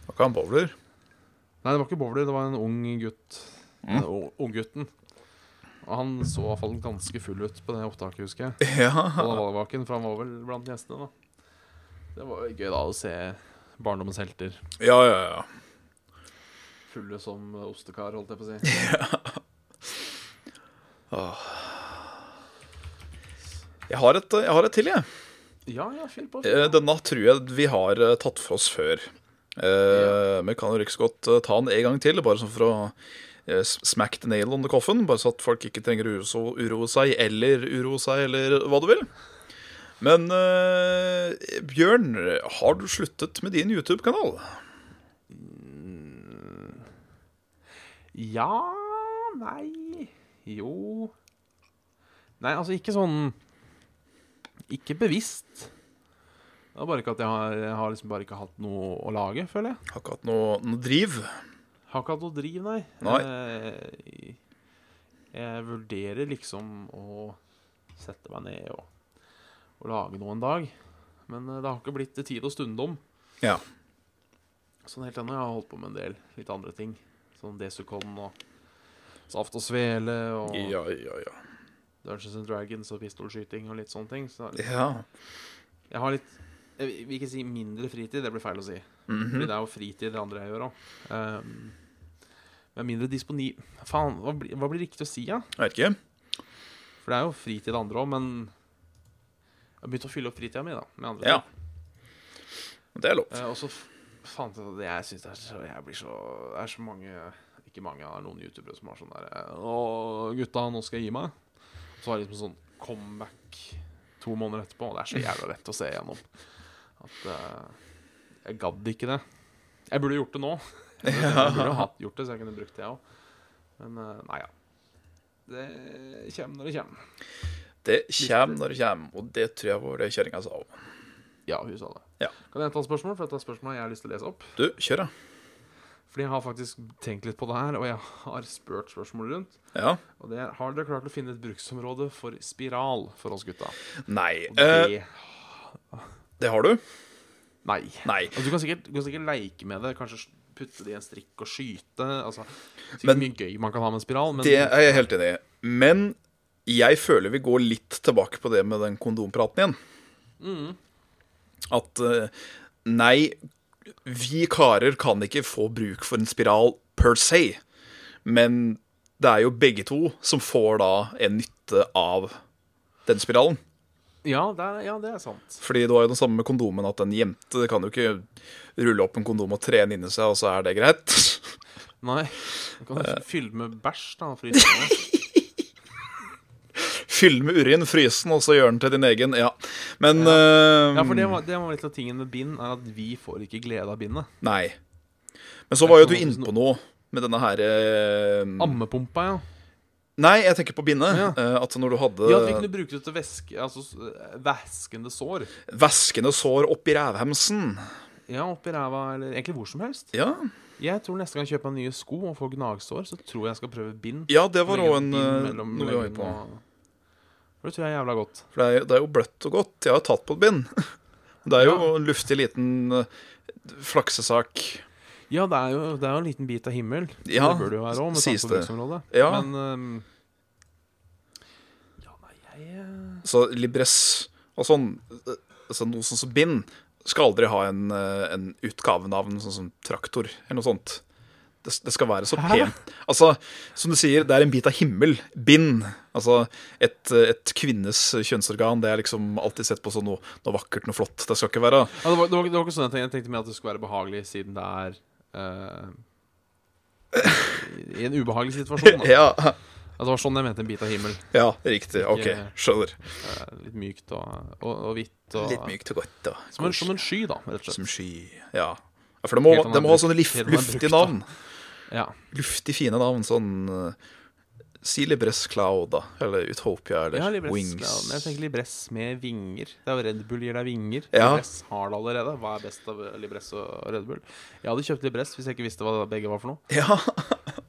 var ikke han bowler? Nei, det var ikke bowler, det var en ung gutt. Mm. Unggutten. Og han så i hvert fall ganske full ut på det opptaket, husker jeg. Ja. På valgvaken, for han var vel blant gjestene, da. Det var gøy da å se barndommens helter ja, ja, ja. fulle som ostekar, holdt jeg på å si. Jeg har et, jeg har et til, jeg. Ja, ja, fyll på. Eh, Denne tror jeg vi har eh, tatt for oss før. Ja. Men kan jo ikke så godt eh, ta den en gang til, bare sånn for å eh, smack the nail on the coffin. Bare så at folk ikke trenger å uro, uroe seg, eller uroe seg, eller hva du vil. Men uh, Bjørn, har du sluttet med din YouTube-kanal? Ja Nei Jo Nei, altså ikke sånn Ikke bevisst. Det er bare ikke at jeg har, jeg har liksom bare ikke hatt noe å lage, føler jeg. Har ikke hatt noe, noe driv? Har ikke hatt noe driv, nei. Nei. Jeg, Jeg vurderer liksom å sette meg ned og, og lage noe en dag. Men eh, det har ikke blitt tid og stundom. Ja. Sånn helt ennå. Jeg har holdt på med en del litt andre ting. Sånn Desukon og Saft og Svele og Ja, ja, ja. Dungeons and Dragons og pistolskyting og litt sånne ting. Så Ja. jeg har litt Jeg vil ikke si mindre fritid, det blir feil å si. Mhm. Fordi det er jo fritid det andre jeg gjør òg. men mindre disponi... Faen, hva blir, hva blir riktig å si, da? Ja? Jeg vet ikke. For det er jo fritid det andre òg, men jeg har begynt å fylle opp fritida mi, da. Med andre Ja. ting. Det er lov. Eh, og så fant jeg ut at jeg syns det er så Jeg blir så Det er så mange Ikke mange, det er noen youtubere som har sånn derre Å, gutta, nå skal jeg gi meg. Så har jeg liksom sånn comeback to måneder etterpå, og det er så jævla lett å se igjennom. At eh, jeg gadd ikke det. Jeg burde gjort det nå. Jeg burde, jeg burde ha hatt- gjort det, så jeg kunne brukt det, jeg òg. Men eh, nei, ja. Det kommer når det kommer. Det kommer når det kommer, og det tror jeg var det kjerringa sa òg. Ja, hun sa det. Ja. Kan jeg ta et spørsmål? For dette er spørsmålet jeg har lyst til å lese opp. Du, kjør, da. Fordi jeg har faktisk tenkt litt på det her, og jeg har spurt spørsmål rundt. Ja. Og det er, Har dere klart å finne et bruksområde for spiral for oss gutta? Nei. Og eh, det det har du? Nei. Nei. Altså, du, kan sikkert, du kan sikkert leke med det. Kanskje putte det i en strikk og skyte. Altså, sikkert Men- mye gøy man kan ha med en spiral, men Det er jeg helt enig i. Men jeg føler vi går litt tilbake på det med den kondompraten igjen. Mm. At eh, nei, vi karer kan ikke få bruk for en spiral per se. Men det er jo begge to som får da en nytte av den spiralen. ja, det er, ja, det er sant. Fordi det var jo det samme med kondomen, at en jente kan jo ikke rulle opp en kondom og trene inni seg, og så er det greit. Nei. Du kan fylle med bæsj, da. fryse den. Fylle med urin, fryse den, og så gjøre den til din egen. Ja. Men eh, Ja, for det var, det var litt av tingen med bind, er at vi får ikke glede av bindet. Nei. Men så var jo du inne på noe med denne her eh, Ammepumpa, ja. Nei, jeg tenker på bindet. Ja. Eh, at når du hadde Ja, At vi kunne bruke det til væske, altså s- væskende sår. væskende sår oppi rævhemsen Ja, oppi ræva, eller egentlig hvor som helst. Ja, Jeg tror neste gang jeg kjøper meg nye sko og får gnagsår, så tror jeg jeg skal prøve bind. ja det var Legge òg en bind eh, mellom noe vi var inne på. og- For det tror jeg er jævla godt. For det er, det er jo bløtt og godt. Jeg har tatt på et bind. Det er jo en luftig liten eh, flaksesak. Ja, det er jo, det er jo en liten bit av himmel. Ja, det burde jo være òg, med tanke på det. bruksområdet. Ja. Men um, Ja, nei, jeg eh, Så Libres og sånn eh, altså Noe sånn som bind skal aldri ha en, en utgavenavn sånn som traktor eller noe sånt. Det, det skal være så pent. Altså, som du sier, det er en bit av himmel. Bind. Altså, et, et kvinnes kjønnsorgan, det er liksom alltid sett på som noe, noe vakkert, noe flott. Det skal ikke være ja, det, var, det, var, det var ikke sånn jeg tenkte. Jeg tenkte med at det skulle være behagelig, siden det er uh, I en ubehagelig situasjon. Da. Ja, Ja, det var sånn jeg mente en bit av himmel. ja riktig. OK, skjønner. Eh, litt mykt og, og, og hvitt. Og, Litt mykt og godt, Og Som en, som en sky, da, rett og slett. Som sky. Ja. ja for det må, Helt det må ha sånne lif, luftige navn. da. Ja. Luftig fine navn. Sånn uh, Si Libres Cloud, da. Eller Utopia, eller Ja, Wings. Cloud. jeg tenker Libress med vinger. Det er jo Red Bull gir deg vinger. Ja. Libress har det allerede. Hva er best av Libress og Red Bull? Jeg hadde kjøpt Libress hvis jeg ikke visste hva begge var for noe. Ja.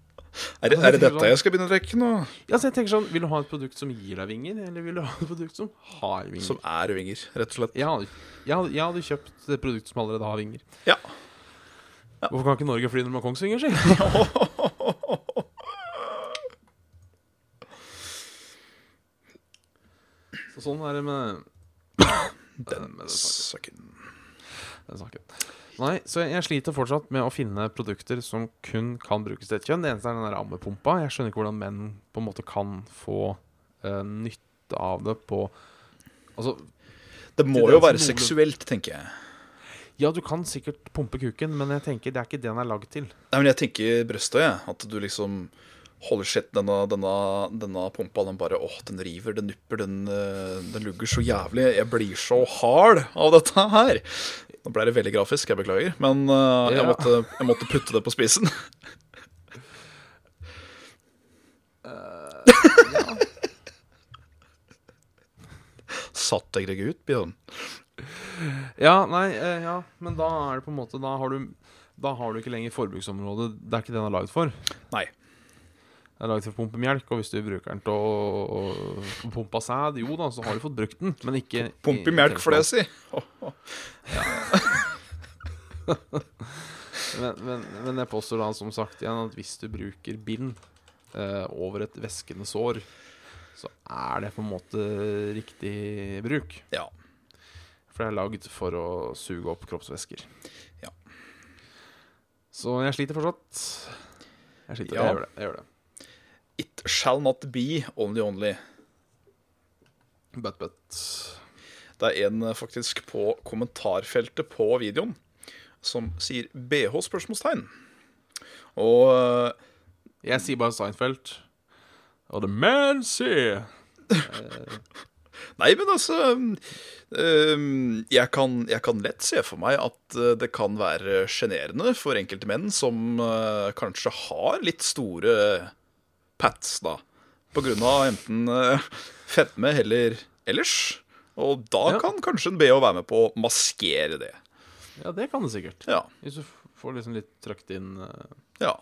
Er det, er det dette jeg skal begynne å drikke nå? Ja, så jeg tenker sånn, Vil du ha et produkt som gir deg vinger, eller vil du ha et produkt som har vinger? Som er vinger, rett og slett. Jeg hadde, jeg, hadde, jeg hadde kjøpt et produkt som allerede har vinger. Ja. Hvorfor kan ikke Norge fly når man har Kongsvinger, si? Så sånn er det med Den med den saken. den saken. Nei, så jeg sliter fortsatt med å finne produkter som kun kan brukes til et kjønn. Det eneste er den der ammepumpa. Jeg skjønner ikke hvordan menn på en måte kan få uh, nytte av det på Altså, Det må jo være noen- seksuelt, tenker jeg. Ja, du kan sikkert pumpe kuken, men jeg tenker det er ikke det den er lagd til. Nei, men jeg tenker brøstet, jeg. At du liksom holder shit, denne, denne, denne pumpa, den bare Åh, den river, den nupper, den, eh, den lugger så jævlig. Jeg blir så hard av dette her. Nå ble det veldig grafisk, jeg beklager. Men uh, jeg, Ja. måtte, jeg måtte putte det på spisen. Satt jeg deg ut, Bjørn? Ja, nei, eh, ja, men da er det på en måte Da har du, da har du ikke lenger forbruksområdet. Det er ikke det den er lagd for. Nei. Den er lagd for å pumpe melk, og hvis du bruker den til å, å, pumpe sæd, jo da, så har du fått brukt den, men ikke Pumpe melk, for det, si. Men, men, men jeg påstår da som sagt igjen at hvis du bruker bind eh, over et væskende sår, så er det på en måte riktig bruk. Ja. For det er lagd for å suge opp kroppsvæsker. Ja. Så jeg sliter fortsatt. Jeg sliter. Ja. Jeg gjør det. jeg gjør det It shall not be only only. But, but Det er en eh, faktisk på kommentarfeltet på videoen som sier BH? spørsmålstegn. Og eh, Jeg sier bare Seinfeld. Og The Man Say. Nei, men altså øhm, jeg, kan, jeg kan lett se for meg at øh, det kan være sjenerende for enkelte menn som øh, kanskje har litt store pats, da. På grunn av enten øh, fedme eller ellers. Og da Ja. kan kanskje en BH være med på å maskere det. Ja, det kan det sikkert. Ja. Hvis du får liksom litt trøkt inn eh, ja.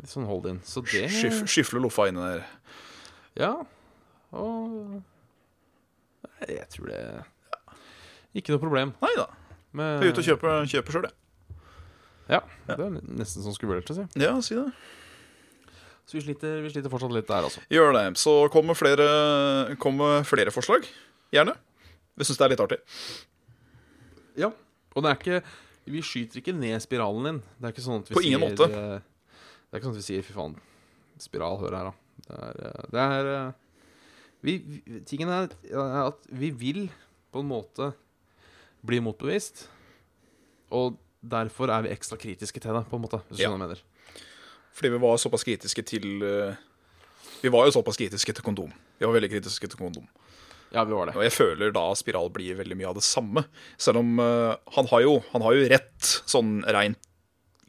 Litt sånn hold in. Så det Skyf, skyfle loffa inni der. Ja. Og Jeg tror det Ikke noe problem. Nei da. Jeg er ute og kjøper, kjøper sjøl, jeg. Ja, det er nesten sånn skulle å si. Ja, si det. Så vi sliter, vi sliter fortsatt litt der, altså. Gjør det. Så kommer flere, kommer flere forslag. Gjerne. Vi syns det er litt artig. Ja. Og det er ikke Vi skyter ikke ned spiralen din. Det er ikke sånn at vi På ingen sier måte. eh, Det er ikke sånn at vi sier 'fy faen, spiral, hør her', da. Det er, eh, det er eh, vi, Tingen er at vi vil på en måte bli motbevist. Og derfor er vi ekstra kritiske til det, på en måte. Hvis du Ja. skjønner hva jeg mener. Fordi vi var såpass kritiske til eh, Vi var jo såpass kritiske til kondom. Vi var veldig kritiske til kondom. Ja, vi var det. Og jeg føler da Spiral blir veldig mye av det samme. Selv om uh, han, har jo, han har jo rett, sånn rent,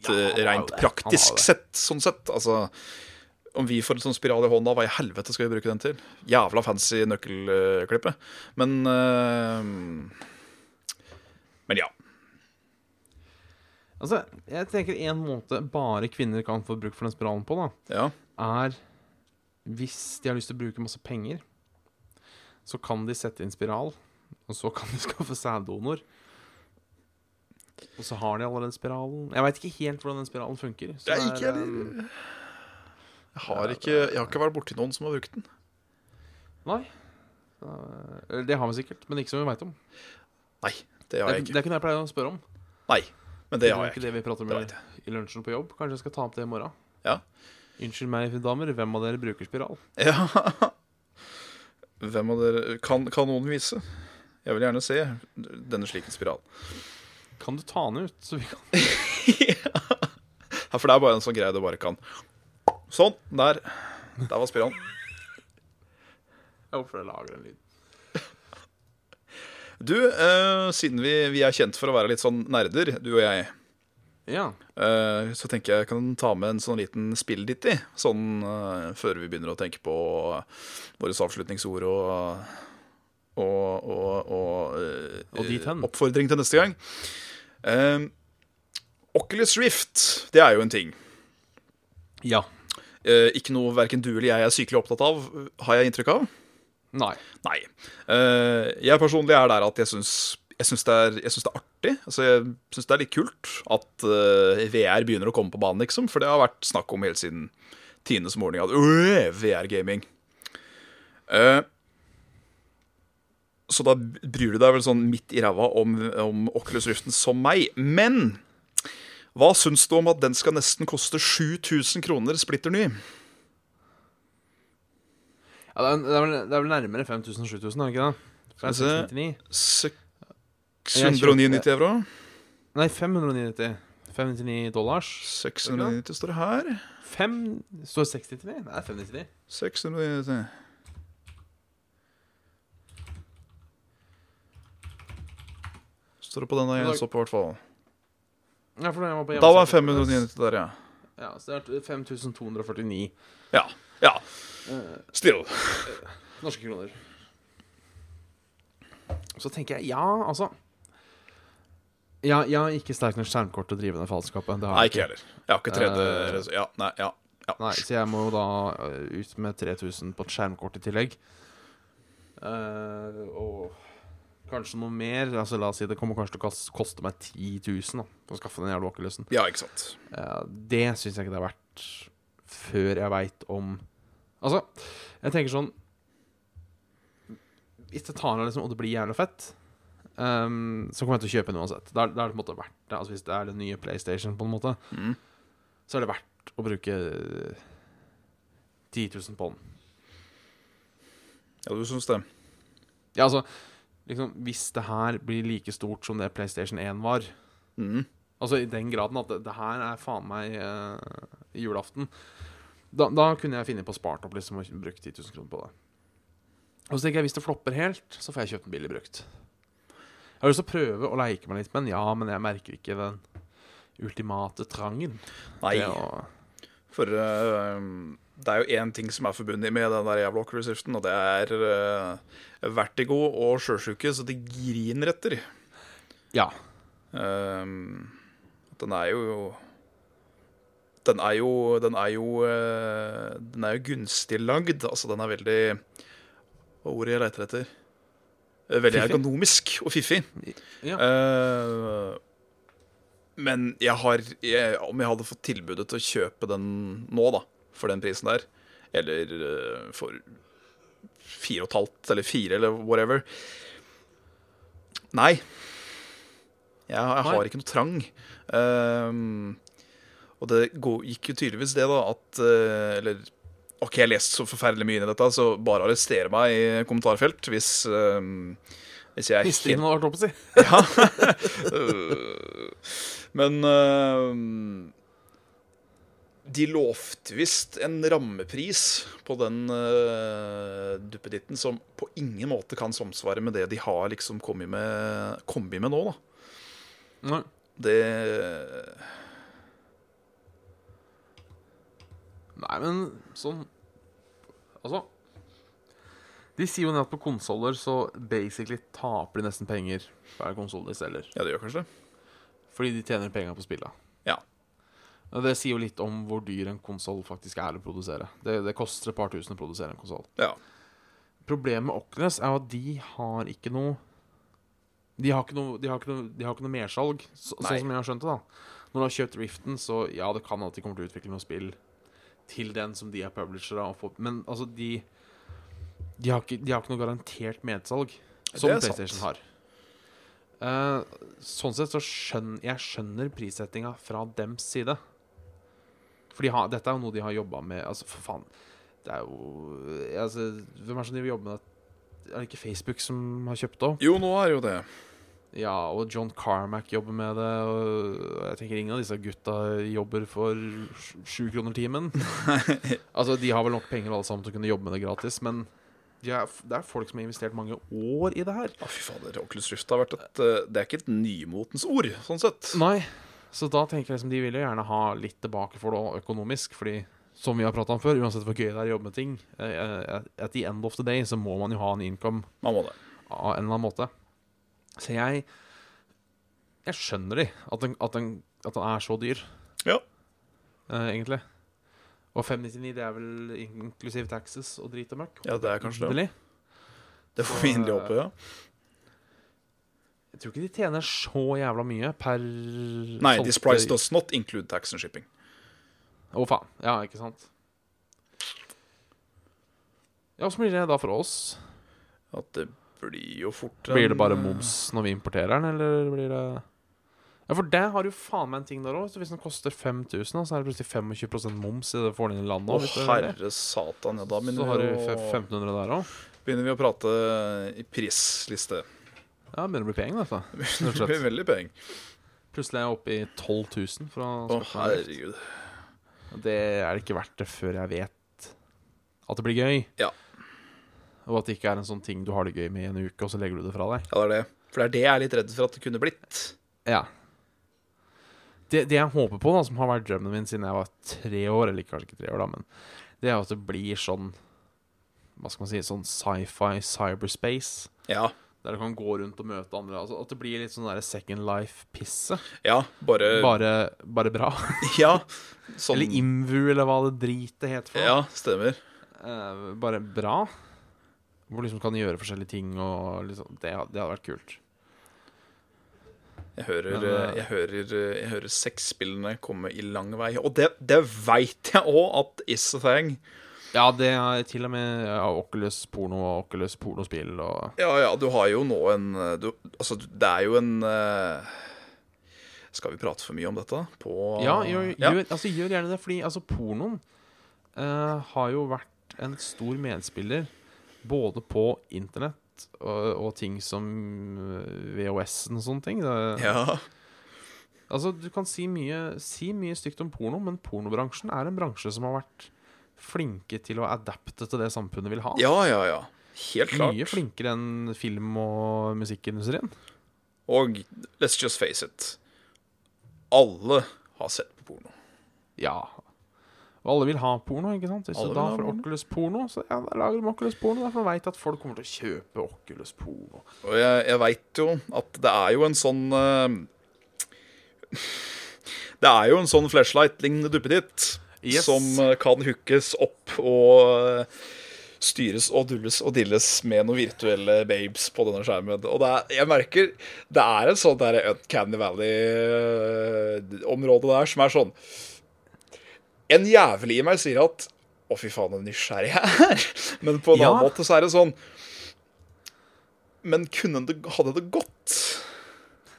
Ja, eh, rent praktisk sett. Sånn sett. Altså om vi får en sånn spiral i hånda, hva i helvete skal vi bruke den til? Jævla fancy nøkkelklippe. Men eh, Men ja. Altså, jeg tenker en måte bare kvinner kan få bruk for den spiralen på, da, ja. er hvis de har lyst til å bruke masse penger, så kan de sette inn spiral, og så kan de skaffe sæddonor. Og så har de allerede spiralen. Jeg veit ikke helt hvordan den spiralen funker. Så Det er det ikke um, Jeg har ikke, jeg har ikke vært borti noen som har brukt den. Nei. Det har vi sikkert, men ikke som vi veit om. Nei, det Det har jeg jeg det ikke. er ikke det jeg pleier å spørre om. Nei, men det har er jeg ikke ikke. det vi prater Det om i, i lunsjen på jobb. Kanskje jeg skal ta opp det i morgen. Ja. Unnskyld meg, damer, hvem av dere bruker spiral? Ja. Hvem av dere kan, kan noen vise? Jeg vil gjerne se denne slike spiral. Kan du ta den ut, så vi kan Ja, for det er bare en sånn greie du bare kan Sånn. Der. Der var spiralen. Jeg håper det lager en lyd. Du, eh, siden vi, vi er kjent for å være litt sånn nerder, du og jeg Ja. Eh, så tenker jeg jeg kan ta med en sånn liten spill-ditty, sånn eh, før vi begynner å tenke på våre avslutningsord og og, og, og, eh, Og oppfordring til neste gang. Eh, Oculus Rift, det er jo en ting. Ja. Eh, ikke noe verken du eller jeg er sykelig opptatt av, har jeg inntrykk av. Nei. Nei. Eh, jeg personlig er der at jeg syns, jeg syns, det, det er artig. Altså, jeg syns det er litt kult at uh, VR begynner å komme på banen, liksom. For det har vært snakk om helt siden tidenes morgen at «Åh, VR-gaming. Uh, så da bryr du deg vel sånn midt i ræva om, om Oculus Riften som meg. Men hva syns du om at den skal nesten koste 7000 kroner splitter ny? Ja, det, er, det, er vel, det er vel nærmere 5000-7000, er det ikke det? Skal vi se. 699. 699 euro? Nei, 599. 599 dollars. 699 står det her. 5 Står 699? Nei, 599. 699. Står det på den jeg så på, i hvert fall. Ja, for da jeg var på Da var hjemmesiden- 590 der, ja. Ja, så det er 5249 Ja. ja. eh, Still. norske kroner. Så tenker jeg, ja, altså ja, Jeg har ikke sterkt nok skjermkort til å drive det falskapet. Det har Nei, ikke jeg heller. Jeg har ikke 3D uh, Ja, nei, ja. ja. Nei, så jeg må jo da ut med 3000 på et skjermkort i tillegg. Uh, og kanskje noe mer. Altså La oss si det kommer kanskje til å koste meg 10 000 da, for å skaffe den jævla Oculusen. ja, ikke sant. Uh, det syns jeg ikke det er verdt før jeg veit om Altså, jeg tenker sånn Hvis det tar av liksom, og det blir jævlig fett, um, så kommer jeg til å kjøpe den uansett. Da er da er det på en måte verdt det. Altså Hvis det er den nye PlayStation, på en måte, Mm. så er det verdt å bruke eh, 10 000 på den. Ja, du syns det? Ja, altså liksom, Hvis det her blir like stort som det PlayStation 1 var Mm. Altså i den graden at det, det her er faen meg uh, julaften da, da kunne jeg finne på å spart opp liksom og bruke 10 000 kroner på det. Og så tenker jeg hvis det flopper helt, så får jeg kjøpt den billig brukt. Jeg har lyst til å prøve å leke meg litt med den, ja, men jeg merker ikke den ultimate trangen. Nei, å- for eh, det er jo én ting som er forbundet med den der jævla Oculus Riften, og det er uh, vertigo og sjøsjuke, så det griner etter. Ja. Um, den er jo Den er jo Den er jo uh, Den er jo gunstig lagd. Altså, den er veldig Hva er ordet jeg leter etter? Eh, Veldig Fiffig? ergonomisk og fiffig. ja. Uh, men jeg har jeg, Om jeg hadde fått tilbudet til å kjøpe den nå, da, for den prisen der, eller eh, for fire og et halvt eller fire eller whatever Nei. Jeg, jeg har ikke noe trang. Um, og det gikk jo tydeligvis det, da, at eh, Eller OK, jeg har lest så forferdelig mye inn i dette, så bare arrester meg i kommentarfelt hvis um, hvis jeg Hvis helt ingen hadde vært oppe, si. ja. Men øh, de lovte visst en rammepris på den uh, duppeditten som på ingen måte kan samsvare med det de har liksom kommet med, kommet med nå, da. Nei. Det Nei, men sånn Altså De sier jo ned at på konsoller så basically taper de nesten penger hver konsoll de selger. Ja, det gjør kanskje det. Fordi de tjener penger på spilla. Det sier jo litt om hvor dyr en konsoll faktisk er å produsere. Det, det koster et par tusen å produsere en konsoll. Ja. Problemet med Oculus er at de har ikke noe De har ikke noe, de har ikke noe, de har ikke noe mersalg, så, sånn som jeg har skjønt det. da Når du har kjøpt Riften, så ja, det kan at de kommer til å utvikle noe spill til den som de er publisher av. Men altså, de de har, ikke, de har ikke noe garantert medsalg, som er sant. PlayStation har. Uh, sånn sett så skjønner jeg skjønner prissettinga fra dems side. For de har, dette er jo noe de har jobba med Altså, for faen. Det er jo altså, Hvem er det som driver vil jobber med det? Er det ikke Facebook som har kjøpt opp? Jo, nå er jo det. Ja, og John Carmack jobber med det. Og jeg tenker ingen av disse gutta jobber for sj- sju kroner timen. altså, de har vel nok penger alle sammen til å kunne jobbe med det gratis, men de er, det er folk som har investert mange år i det her. Ja, fy fader, Oculus Rift har vært et øh, Det er ikke et nymotens ord, sånn sett. Nei. Så da tenker jeg liksom de vil jo gjerne ha litt tilbake for det økonomisk, fordi som vi har prata om før, uansett hvor gøy det er å jobbe med ting, eh, at the end of the day så må man jo ha en income Man må det. av en eller annen måte. Så jeg Jeg skjønner de, at den, at den, at den er så dyr, Ja. eh, egentlig. Og 599 det er vel inklusiv taxes og drit og møkk? Ja, det er kanskje det. Det får vi inderlig håpe, ja. Jeg tror ikke de tjener så jævla mye per Nei, this price does not include tax and shipping. Å, faen. Ja, ikke sant? Ja, Åssen blir det da for oss? At det blir jo fort Blir det bare moms når vi importerer den, eller blir det Ja, for det har du faen meg en ting der òg. Hvis den koster 5000, så er det plutselig 25 moms i det får den inn i landet. Å, det. herre satan. Ja, da Så begynner har du Så har du 1500 der òg. begynner vi å prate i prisliste. Ja, det begynner å bli penger, dette. Det blir veldig penger. Plutselig er jeg oppe i 12 000 for å Å, herregud. Det er det ikke verdt det før jeg vet at det blir gøy. Ja. Og at det ikke er en sånn ting du har det gøy med i en uke, og så legger du det fra deg. Ja, det er det. For det er det jeg er litt redd for at det kunne blitt. Ja. Det, det jeg håper på, da, som har vært drømmen min siden jeg var tre år, eller kanskje ikke tre år, da, men det er at det blir sånn Hva skal man si Sånn sci-fi cyberspace. Ja. Der du kan gå rundt og møte andre. Altså At det blir litt sånn der Second Life-pisse. Ja, bare, Bare, bare bra. Ja. Sånn Eller Imvu, eller hva det dritet heter for. Ja, stemmer. Uh, bare bra. Hvor liksom kan gjøre forskjellige ting og liksom Det, det hadde vært kult. Jeg hører, Men, eh, jeg hører, jeg hører sexspillene komme i lang vei. Og det, det veit jeg òg at is a thing. Ja, det er til og med ja, Oculus porno og Oculus pornospill og Ja, ja, du har jo nå en du, Altså, det er jo en uh, Skal vi prate for mye om dette? På Ja, gjør, Ja. Gjør, altså, gjør gjerne det, fordi altså, pornoen uh, har jo vært en stor medspiller både på internett og, og ting som eh, VHS-en og sånne ting. Det, ja. Altså, du kan si mye, si mye stygt om porno, men pornobransjen er en bransje som har vært flinke til å adapte til det samfunnet vil ha. ja, ja, ja. Helt klart. Mye flinkere enn film- og musikkindustrien. Og let's just face it. Alle har sett på porno. Ja. Og alle vil ha porno, ikke sant? Hvis Alle du da får. Oculus porno, så ja, da lager de Oculus porno. Derfor veit at folk kommer til å kjøpe Oculus porno. Og jeg, jeg veit jo at det er jo en sånn uh, Det er jo en sånn flashlight-lignende duppeditt Yes. som eh, kan hookes opp og eh, styres og dulles og dilles med noen virtuelle babes på denne skjermen. Og det er, jeg merker det er en sånn der Uncanny Valley-område der som er sånn En jævel i meg sier at å, fy faen, så nysgjerrig jeg er. Men på en Ja. annen måte så er det sånn Men kunne det, hadde det gått?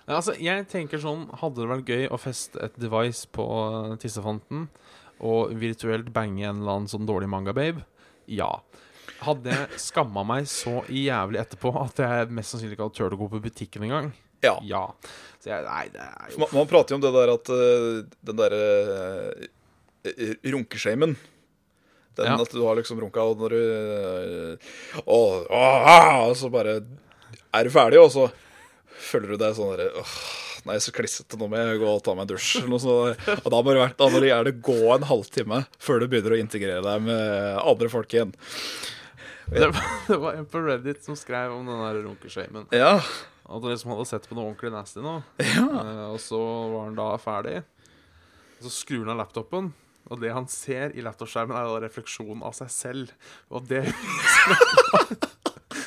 Ja, altså, jeg tenker sånn Hadde det vært gøy å feste et device på tissefanten og virtuelt bange en eller annen sånn dårlig manga-babe? Ja. Hadde jeg skamma meg så jævlig etterpå at jeg mest sannsynlig ikke hadde turt å gå på butikken engang? Ja. Ja. Så jeg, nei, det er jo Man, man prater jo om det der at øh, den derre uh, runkeshamen Den Ja. at du har liksom runka, og når du øh, og, ah, Og så bare er du ferdig, og så føler du deg sånn derre åh, Nei, så klissete, nå må jeg gå og ta meg en dusj. Og da må det være- da gjerne gå en halvtime før du begynner å integrere deg med andre folk igjen. det, var, det var en på Reddit som skrev om den der runkeshamen. Ja. At han liksom hadde sett på noe ordentlig nasty nå. ja. Eh, og så var han da ferdig. Og så skrur han av laptopen, og det han ser i laptopskjermen, er da refleksjonen av seg selv. Og det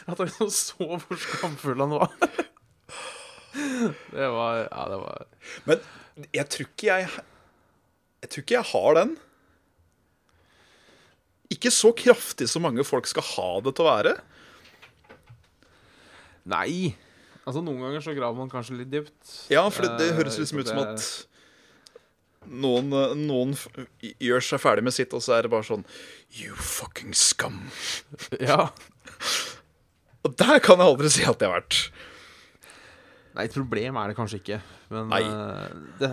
At han liksom så hvor skamfull han var. Det var Ja, det var Men jeg tror ikke jeg Jeg tror ikke jeg har den. Ikke så kraftig som mange folk skal ha det til å være. Nei! Altså, noen ganger så graver man kanskje litt dypt. Ja, for det, det Eh, høres liksom ut som at noen, noen gjør seg ferdig med sitt, og så er det bare sånn You fucking scum. Ja. Og der kan jeg aldri si at jeg har vært. Nei, et problem er det kanskje ikke. Men Nei. eh, det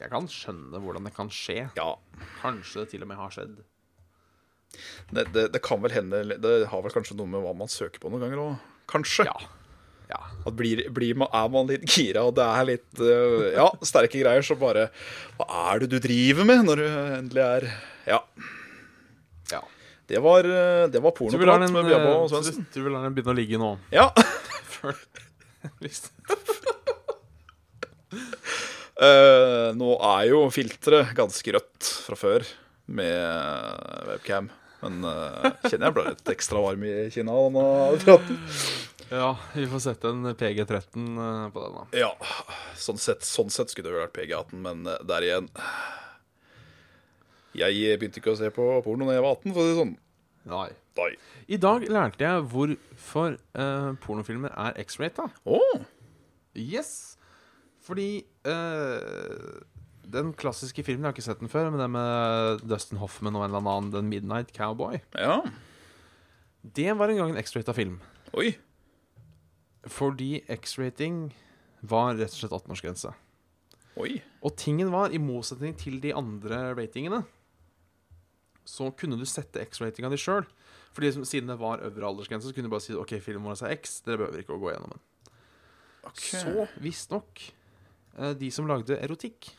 Jeg kan skjønne hvordan det kan skje. Ja, Kanskje det til og med har skjedd. det, det, det kan vel hende Det har vel kanskje noe med hva man søker på noen ganger òg. Kanskje. Ja. Ja. At blir, blir man, er man litt gira, og det er litt eh, ja, sterke greier, så bare Hva er det du driver med når du endelig er Ja. ja. Det var, eh, det var pornoprat med Bjabba og Svendsen. Du vil lar den begynne å ligge nå? Ja. Eh, nå er jo filteret ganske rødt fra før med webcam. Men uh, kjenner jeg ble litt ekstra varm i kinna denne praten. Ja, vi får sette en PG13 eh, på den, da. Ja, sånn sett, sånn sett skulle det vel vært PG18, men der igjen Jeg begynte ikke å se på porno da jeg var 18, for å si det sånn. Nei. Nei. I dag lærte jeg hvorfor eh, pornofilmer er X-rata. Oh. Yes! Fordi eh, den klassiske filmen, jeg har ikke sett den før, men den med Dustin Hoffman og en eller annen, den Midnight Cowboy, ja. det var en gang en X-rata film. Oi. Fordi X-rating var rett og slett 18-årsgrense. Oi. Og tingen var, i motsetning til de andre ratingene, så kunne du sette X-ratinga di sjøl. Fordi siden det var øvre aldersgrense, så kunne du bare si OK, filmen vår er X. Dere behøver ikke å gå gjennom den. Okay. Så visstnok eh, de som lagde erotikk,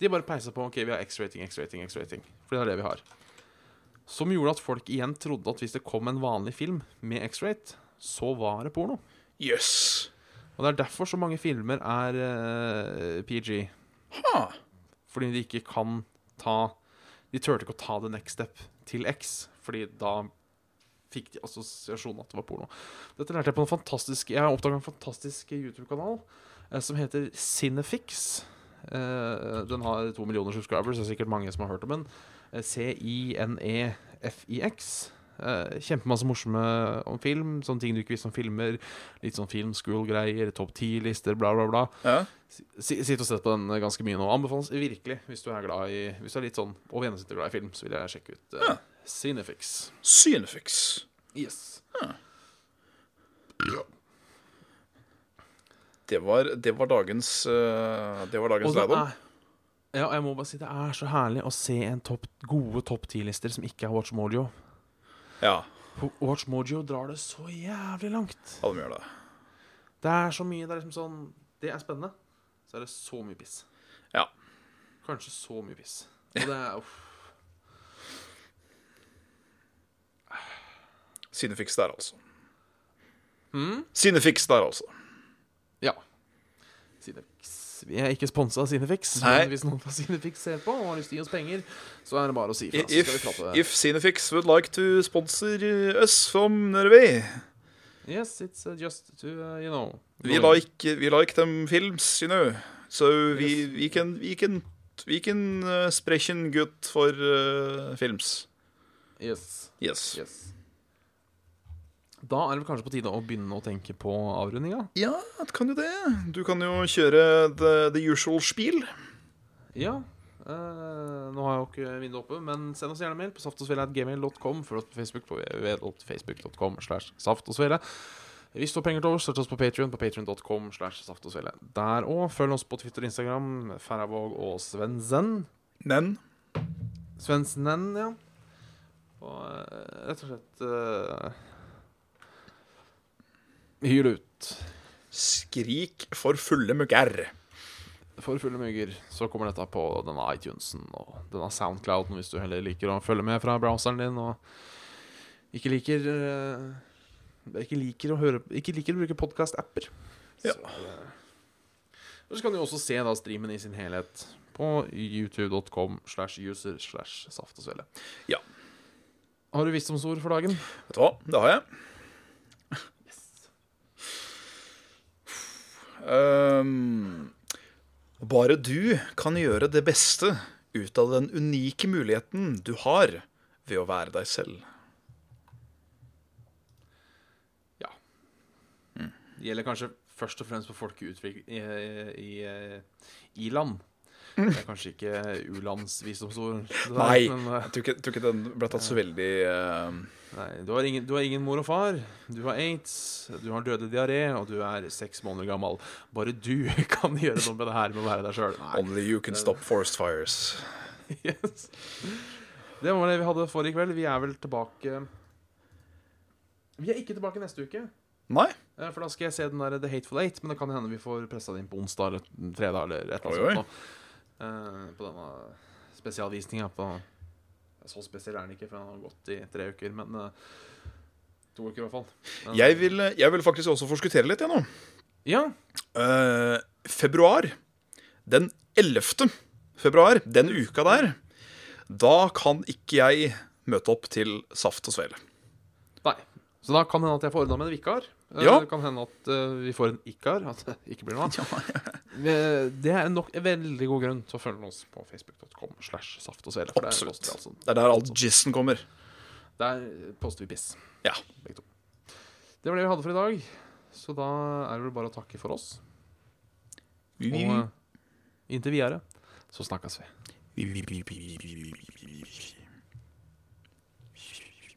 de bare peisa på OK, vi har X-rating, X-rating, X-rating. For det er det vi har. Som gjorde at folk igjen trodde at hvis det kom en vanlig film med X-rate, så var det porno. Jøss. Og det er derfor så mange filmer er uh, PG. Ha. Fordi de ikke kan ta De turte ikke å ta the next step til X, fordi da fikk de assosiasjonen at det var porno. Dette lærte jeg på en fantastisk Jeg oppdaga en fantastisk YouTube-kanal eh, som heter Cinefix. Eh, den har to millioner subscribers, det er sikkert mange som har hørt om den. Eh, C-I-N-E-F-I-X. Kjempemasse morsomme om film, sånne ting du ikke visste om filmer. Litt sånn filmschool-greier, topp ti-lister, bla, bla, bla. Ja. Sitt og sett på den ganske mye nå. Anbefales virkelig hvis du er glad i Hvis du er litt sånn over gjennomsnittet glad i film, så vil jeg sjekke ut uh, Cinefix. Cinefix. Yes. Det var, det var dagens uh, Det var dagens leder lærdom. er Ja, jeg må bare si det er så herlig å se en topp, gode topp ti-lister som ikke er Watch Mojo. Ja, Watch Mojo drar det så jævlig langt. ja, de gjør det. Det er så mye Det er liksom sånn Det er spennende. Så er det så mye piss. Ja. Kanskje så mye piss. Og det er uff. Synefix der, altså. Mm? Synefix der, altså. Ja. Cinefix. Vi er ikke sponsa av Cinefix, Nei. men hvis noen fra Cinefix ser på og har lyst til å gi oss penger, så er det bare å si ifra. If, if Cinefix would like to sponsor us from Norway Yes, it's uh, just to, uh, you know We like, we like them films, you know. So we, we can, we can, we can uh, sprechen good for uh, films. Yes, Yes. yes. Da er det kanskje på tide å begynne å tenke på avrundinga? Ja, det kan jo det. Du kan jo kjøre the, the usual spiel. Ja. eh, nå har jeg jo ikke vinduet oppe, men send oss gjerne mail på saftogsvele.gmail.com. Følg oss på Facebook på www.facebook.com slash saftogsvele. Hvis du har penger til overs, støtt oss på Patrion på patrion.com slash saftogsvele. Der òg. Følg oss på Twitter og Instagram. Færravåg og Svensen. Nen. Svensen, ja. Og eh, rett og slett uh, Hyl ut. skrik for fulle mugger. For fulle mugger så kommer dette på denne iTunesen og denne Soundclouden hvis du heller liker å følge med fra browseren din og ikke liker eh, Ikke liker å høre Ikke liker å bruke podkast-apper. Ja. Så, eh, så kan du også se da streamen i sin helhet på youtube.com slash user slash saft og svele. Ja. Har du visdomsord for dagen? Vet du hva? Det har jeg. Ehm, bare du kan gjøre det beste ut av den unike muligheten du har ved å være deg selv. Ja. Det gjelder kanskje først og fremst for folk i, i, i, land. Det er kanskje ikke u-lands visdomsord. Nei. Men, Jeg tror ikke, tror ikke den ble tatt så veldig ehm, nei du, har ingen, du har ingen mor og far. Du har aids. Du har dødelig diaré, og du er seks måneder gammel. Bare du kan gjøre noe med det her med å være deg sjøl. Only you can stop forest fires. Yes. Det var det vi hadde for i kveld. Vi er vel tilbake Vi er ikke tilbake neste uke. Nei? Eh, For da skal jeg se den der The Hateful Eight, men det kan hende vi får pressa det inn på onsdag eller fredag eller et eller annet sånt. Eh, På denne spesialvisninga på Så spesiell er den ikke, for den har gått i tre uker, men eh, to uker i hvert fall. Men- Jeg vil, jeg vil faktisk også forskuttere litt, jeg nå. Ja. Uh, februar. Den 11. februar, den uka der, da kan ikke jeg møte opp til Saft og Svele. Nei. Så da kan det hende at jeg får ordna med en vikar. Eh, Ja. Det kan hende at uh, vi får en ikar. At det ikke blir noe. Eh, Det er nok en veldig god grunn til å følge oss på facebook.com slash saft og sele Absolutt. Det er, altså- Det er der all gissen kommer. Der poster vi piss. Ja. Begge to. Det var det vi hadde for i dag. Så da er det vel bare å takke for oss. Og uh, inntil videre så snakkes. Vi